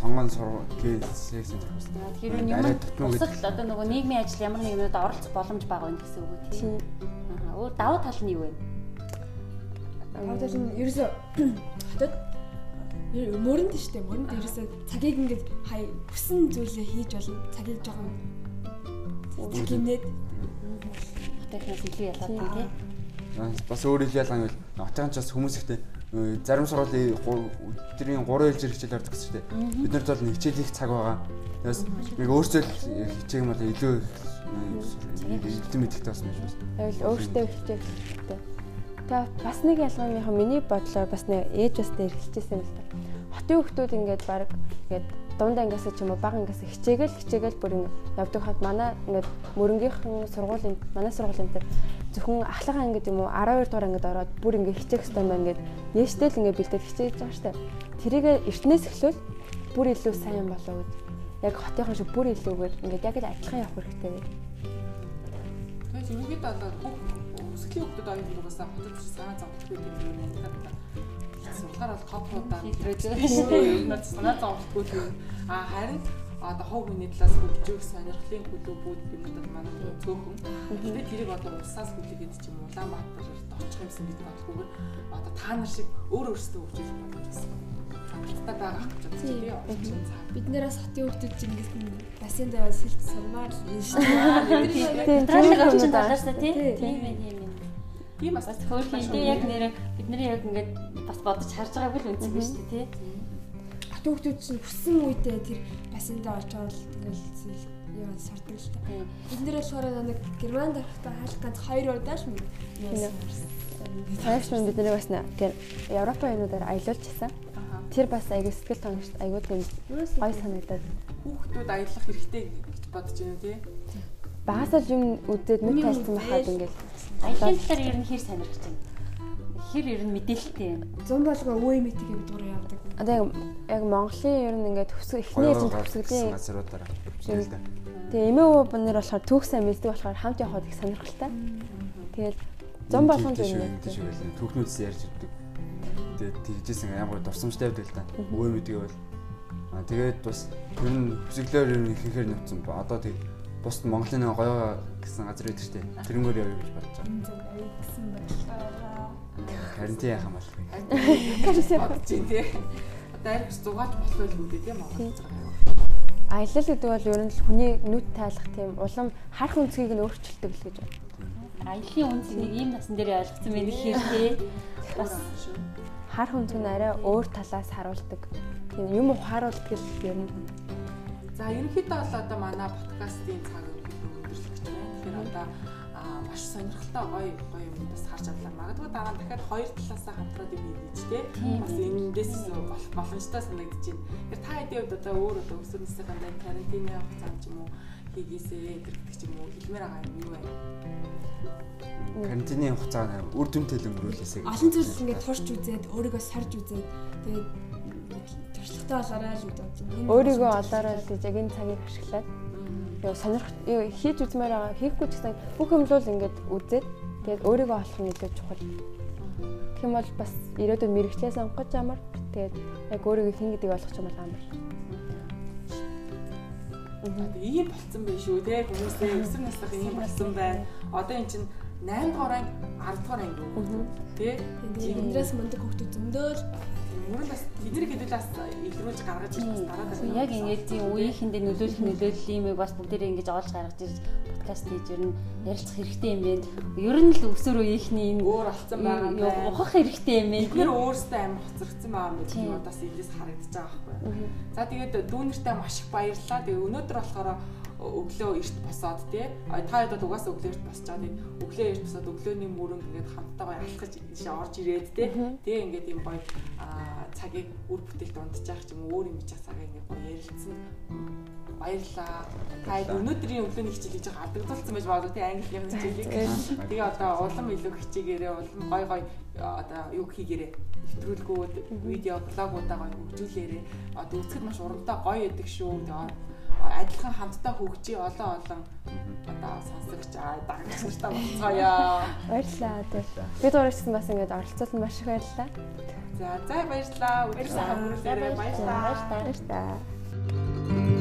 S4: сонгон сургууль гэсэн юм.
S5: Тэгэхээр юм бусад одоо нөгөө нийгмийн ажил ямар нэг юмуд оролцох боломж бага байна гэсэн үг тийм. Аа өөр давуу тал нь юу вэ?
S3: Давуу тал нь ерөөсөө хотод мөрөнд шүү дээ. Мөрөнд ерөөсөө цагийг ингээд хай хүсэн зүйлээ хийж болно. Цагийг жоохон гинээд
S5: хотоос илүү ялгаатай тий.
S4: Бас өөр ил ялгаа нь бол хотын ч бас хүмүүс ихтэй зарим сургуулийн өдрийн 3 хэл хичээл ордог гэсэн чинь бид нарт бол хичээл их цаг байгаа. Тэгээс нэг өөрсдөө хичээх юм бол илүү их мэддэг бас юм шиг
S2: байна. Тэгвэл өөртөө хичээх хэрэгтэй. Тэгээ бас нэг ялгааныхаа миний бодлоор бас нэг ээж бас дээр хэлчихсэн юм л та. Хотын хүмүүс ингээд баг ингээд дунд ангиас ч юм уу бага ангиас хичээгээл хичээгээл бүр ингэ явдаг хад манай ингээд мөрөнгөхийн сургуулийн манай сургуулийн дээр зөвхөн ахлах анги гэдэг юм уу 12 дугаар ангид ороод бүр ингэ хичээх хэрэгтэй байна ингээд нээштэл ингэ бэлдээд хичээж байгаа штэ. Тэрийг эртнээс эхлүүл бүр илүү сайн болоо гэж яг хотынхон шиг бүр илүүгээр ингээд яг л адилхан явах хэрэгтэй гэж.
S1: Тэгээд юугээд одоо өсгөлийн хүмүүс оюутнаас хотод санаа зовхгүй юм байна суулгаар бол копруудаа хэлрээд байна. Санаа зовхгүй тийм. А харин одоо хов хүний талаас хөгжих сонирхлын клубүүд юмудад манай цөөхөн. Тэгээд тэрийг одоо улсаас хүлээгээд ч юм уу Улаанбаатарт очих юмсан гэж бодлогоор одоо та нар шиг өөр өөрсдөө хөгжүүлэх боломж байсан. Хаттай байгаа гэж бодчих.
S3: Бид нэрээс хотын хүмүүс чинь ингэж бассейн дээр сэлт сурмаар л юм шүү
S5: дээ. Тийм. Тралиг авчин талаас та тийм. Тийм ээ. Тийм бас хөөрхөн тийм яг нэрээ бидний яг ингээд бас бодож харж байгааг л үнцэг биш үү тий.
S3: хүүхдүүд чинь хүссэн үедээ тэр бассейндээ очоод тэгэл яа сардаг л та. Бид нэр болохоор нэг Германд байхдаа хаалт ганц хоёр удаа л мөн.
S2: Нь бид нэр бас Европын юмудаар аялуулчихсан. Тэр бас аягүй сэтгэл тонгч аягүй тийм гой санагдаад
S1: хүүхдүүд аялах хэрэгтэй гэж бодож байна тий.
S2: Багасаа юм үзээд нүд тайлсан байхад ингээл
S5: аялын талаар ер нь хэр сонирхож байна. Хэр ер нь мэдээлэлтэй юм.
S3: Зун болгоо өвөө бид гурав явдаг.
S2: Одоо яг Монголын ер нь ингээд төвсг эхний ээлжинд төвсгөлийн
S4: газруудаараа.
S2: Тэгээ эмээ өвөө бунэр болохоор түүх сайн мэддэг болохоор хамт явахад их сонирхолтой. Тэгэл зун болгон
S4: зүйл юм. Түүхнүүдс ярьж өгдөг тэгээд тэгжсэн ямар дурсамжтай байдаг л да. Өвөө мэдээ бол аа тэгээд бас ер нь хөсөглөөр ер нь ихэнхээр нөтсөн одоо тэг бус Монголын гоё гэсэн газар байдаг шүү дээ. Тэрнгөр явъя гэж бодож
S1: байгаа.
S4: Карантин яхаа мал.
S1: Карантин бодож тий. Одоо арай зугааж болох байл үү тийм Монгол
S2: Аялал гэдэг бол ер нь хүний нүд тайлах тийм улам харах өнцгийг нь өөрчилдөг л гэж байна.
S5: Аяллаа үнцнийг ийм насан дээр ойлгоцсон байх хэрэг бас
S2: хар хүнцг нь арай өөр талаас харуулдаг. Тийм юм ухааруулдаг л ер нь.
S1: За ерөнхийдөө бол одоо манай подкастын цаг өндөрлөх гэж байна. Тэгэхээр одоо маш сонирхолтой гоё гоё юмнаас харж авлаа. Магадгүй дараа нь дахиад хоёр талаасаа хамтраад юм хийж тээ. Бас эндээс боломжтой санагдаж байна. Тэгэхээр та хэдийн хувьд одоо өөр одоо өсвөр насныхаа карантины хугацаанд ч юм уу хийгээсээ тэр гэдэг ч юм уу хэлмээр байгаа юм юу вэ?
S4: карантины хугацаанд үр дүнтэй л өнгөрүүлээсэй.
S3: Олон зүйл ингээд турш үзээд өөрийгөө сарж үзээд тэгээд туршлагатай болоорой л гэж бодсон.
S2: Өөрийгөө олоорой л гэж яг энэ цагийг ашиглаад. Ёо сонирх хийж үзмээр байгаа. Хийхгүй ч гэсэн бүх юм л ингээд үзээд тэгээд өөрийгөө олох нь илүү чухал. Тэгм бол бас ирээдүйн мэрэгчлээ сонгох ямар тэгээд яг өөрийгөө хэн гэдгийг олох юм бол амар.
S1: ийм болцсон байх шүү те. Хүмүүсээ өсөр насных ийм болсон байна. Одоо эн чинь 8 дугаар анги 10 дугаар анги? Тэ?
S3: Эндээс мундаг хүмүүс зөндөө л
S1: мөрөнд бас тэднийг хэдүүлээс илрүүлж гаргаж ирж бас дараад байна.
S5: Яг ингээд тийм үеийнхэндээ нөлөөлөх нөлөөлөл юм бас бүгдээрээ ингэж олж гаргаж ирж подкаст хийж ер нь ярилцах хэрэгтэй юм байна. Ер нь л өсөр үеийнхний энэ
S1: өөр болсон байгаа юм.
S5: Ухах хэрэгтэй юм байна.
S1: Бид өөрсдөө амин хоцрогдсон байгаа юм байна. Удаас эндээс харагдаж байгаа байхгүй. За тэгээд дүүнэртэй маш их баярлалаа. Тэгээ өнөөдөр болохоор өглөө эрт босоод тий та хэд бол угаасаа өглөө эрт босч байгаа тий өглөө эрт босоод өглөөний мөрөнд ингээд хамтаагаа алхаж ийшээ орж ирээд тий тэгээ ингээд юм гоё цагийг үр бүтээлд унтчих ч юм өөр юм чих цагийг ингээд гоё ярилцсан баярлаа. Та өнөөдрийн өглөөний хичээл хийж байгаа алдагдуулсан байж магадгүй тий англи хичээлийг. Тэгээ одоо улам илүү хичээгээрээ улам гой гой одоо юу хийгээрээ нэвтрүүлгүүд видео блогуудаа гоё хөгжүүлээрээ одоо үзэхэд маш урамтай гоё яадаг шүү. Тэгээ адилхан хамтдаа хөгжиж олон олон одоо сонсогч дагагч нартай болцгоё.
S2: Баярлалаа. Бид урагчсан бас ингэж оролцуулсан маш их баярлалаа.
S1: За за баярлалаа. Өдөр сайн
S5: баярлалаа. Баярлалаа.
S2: Баярлалаа.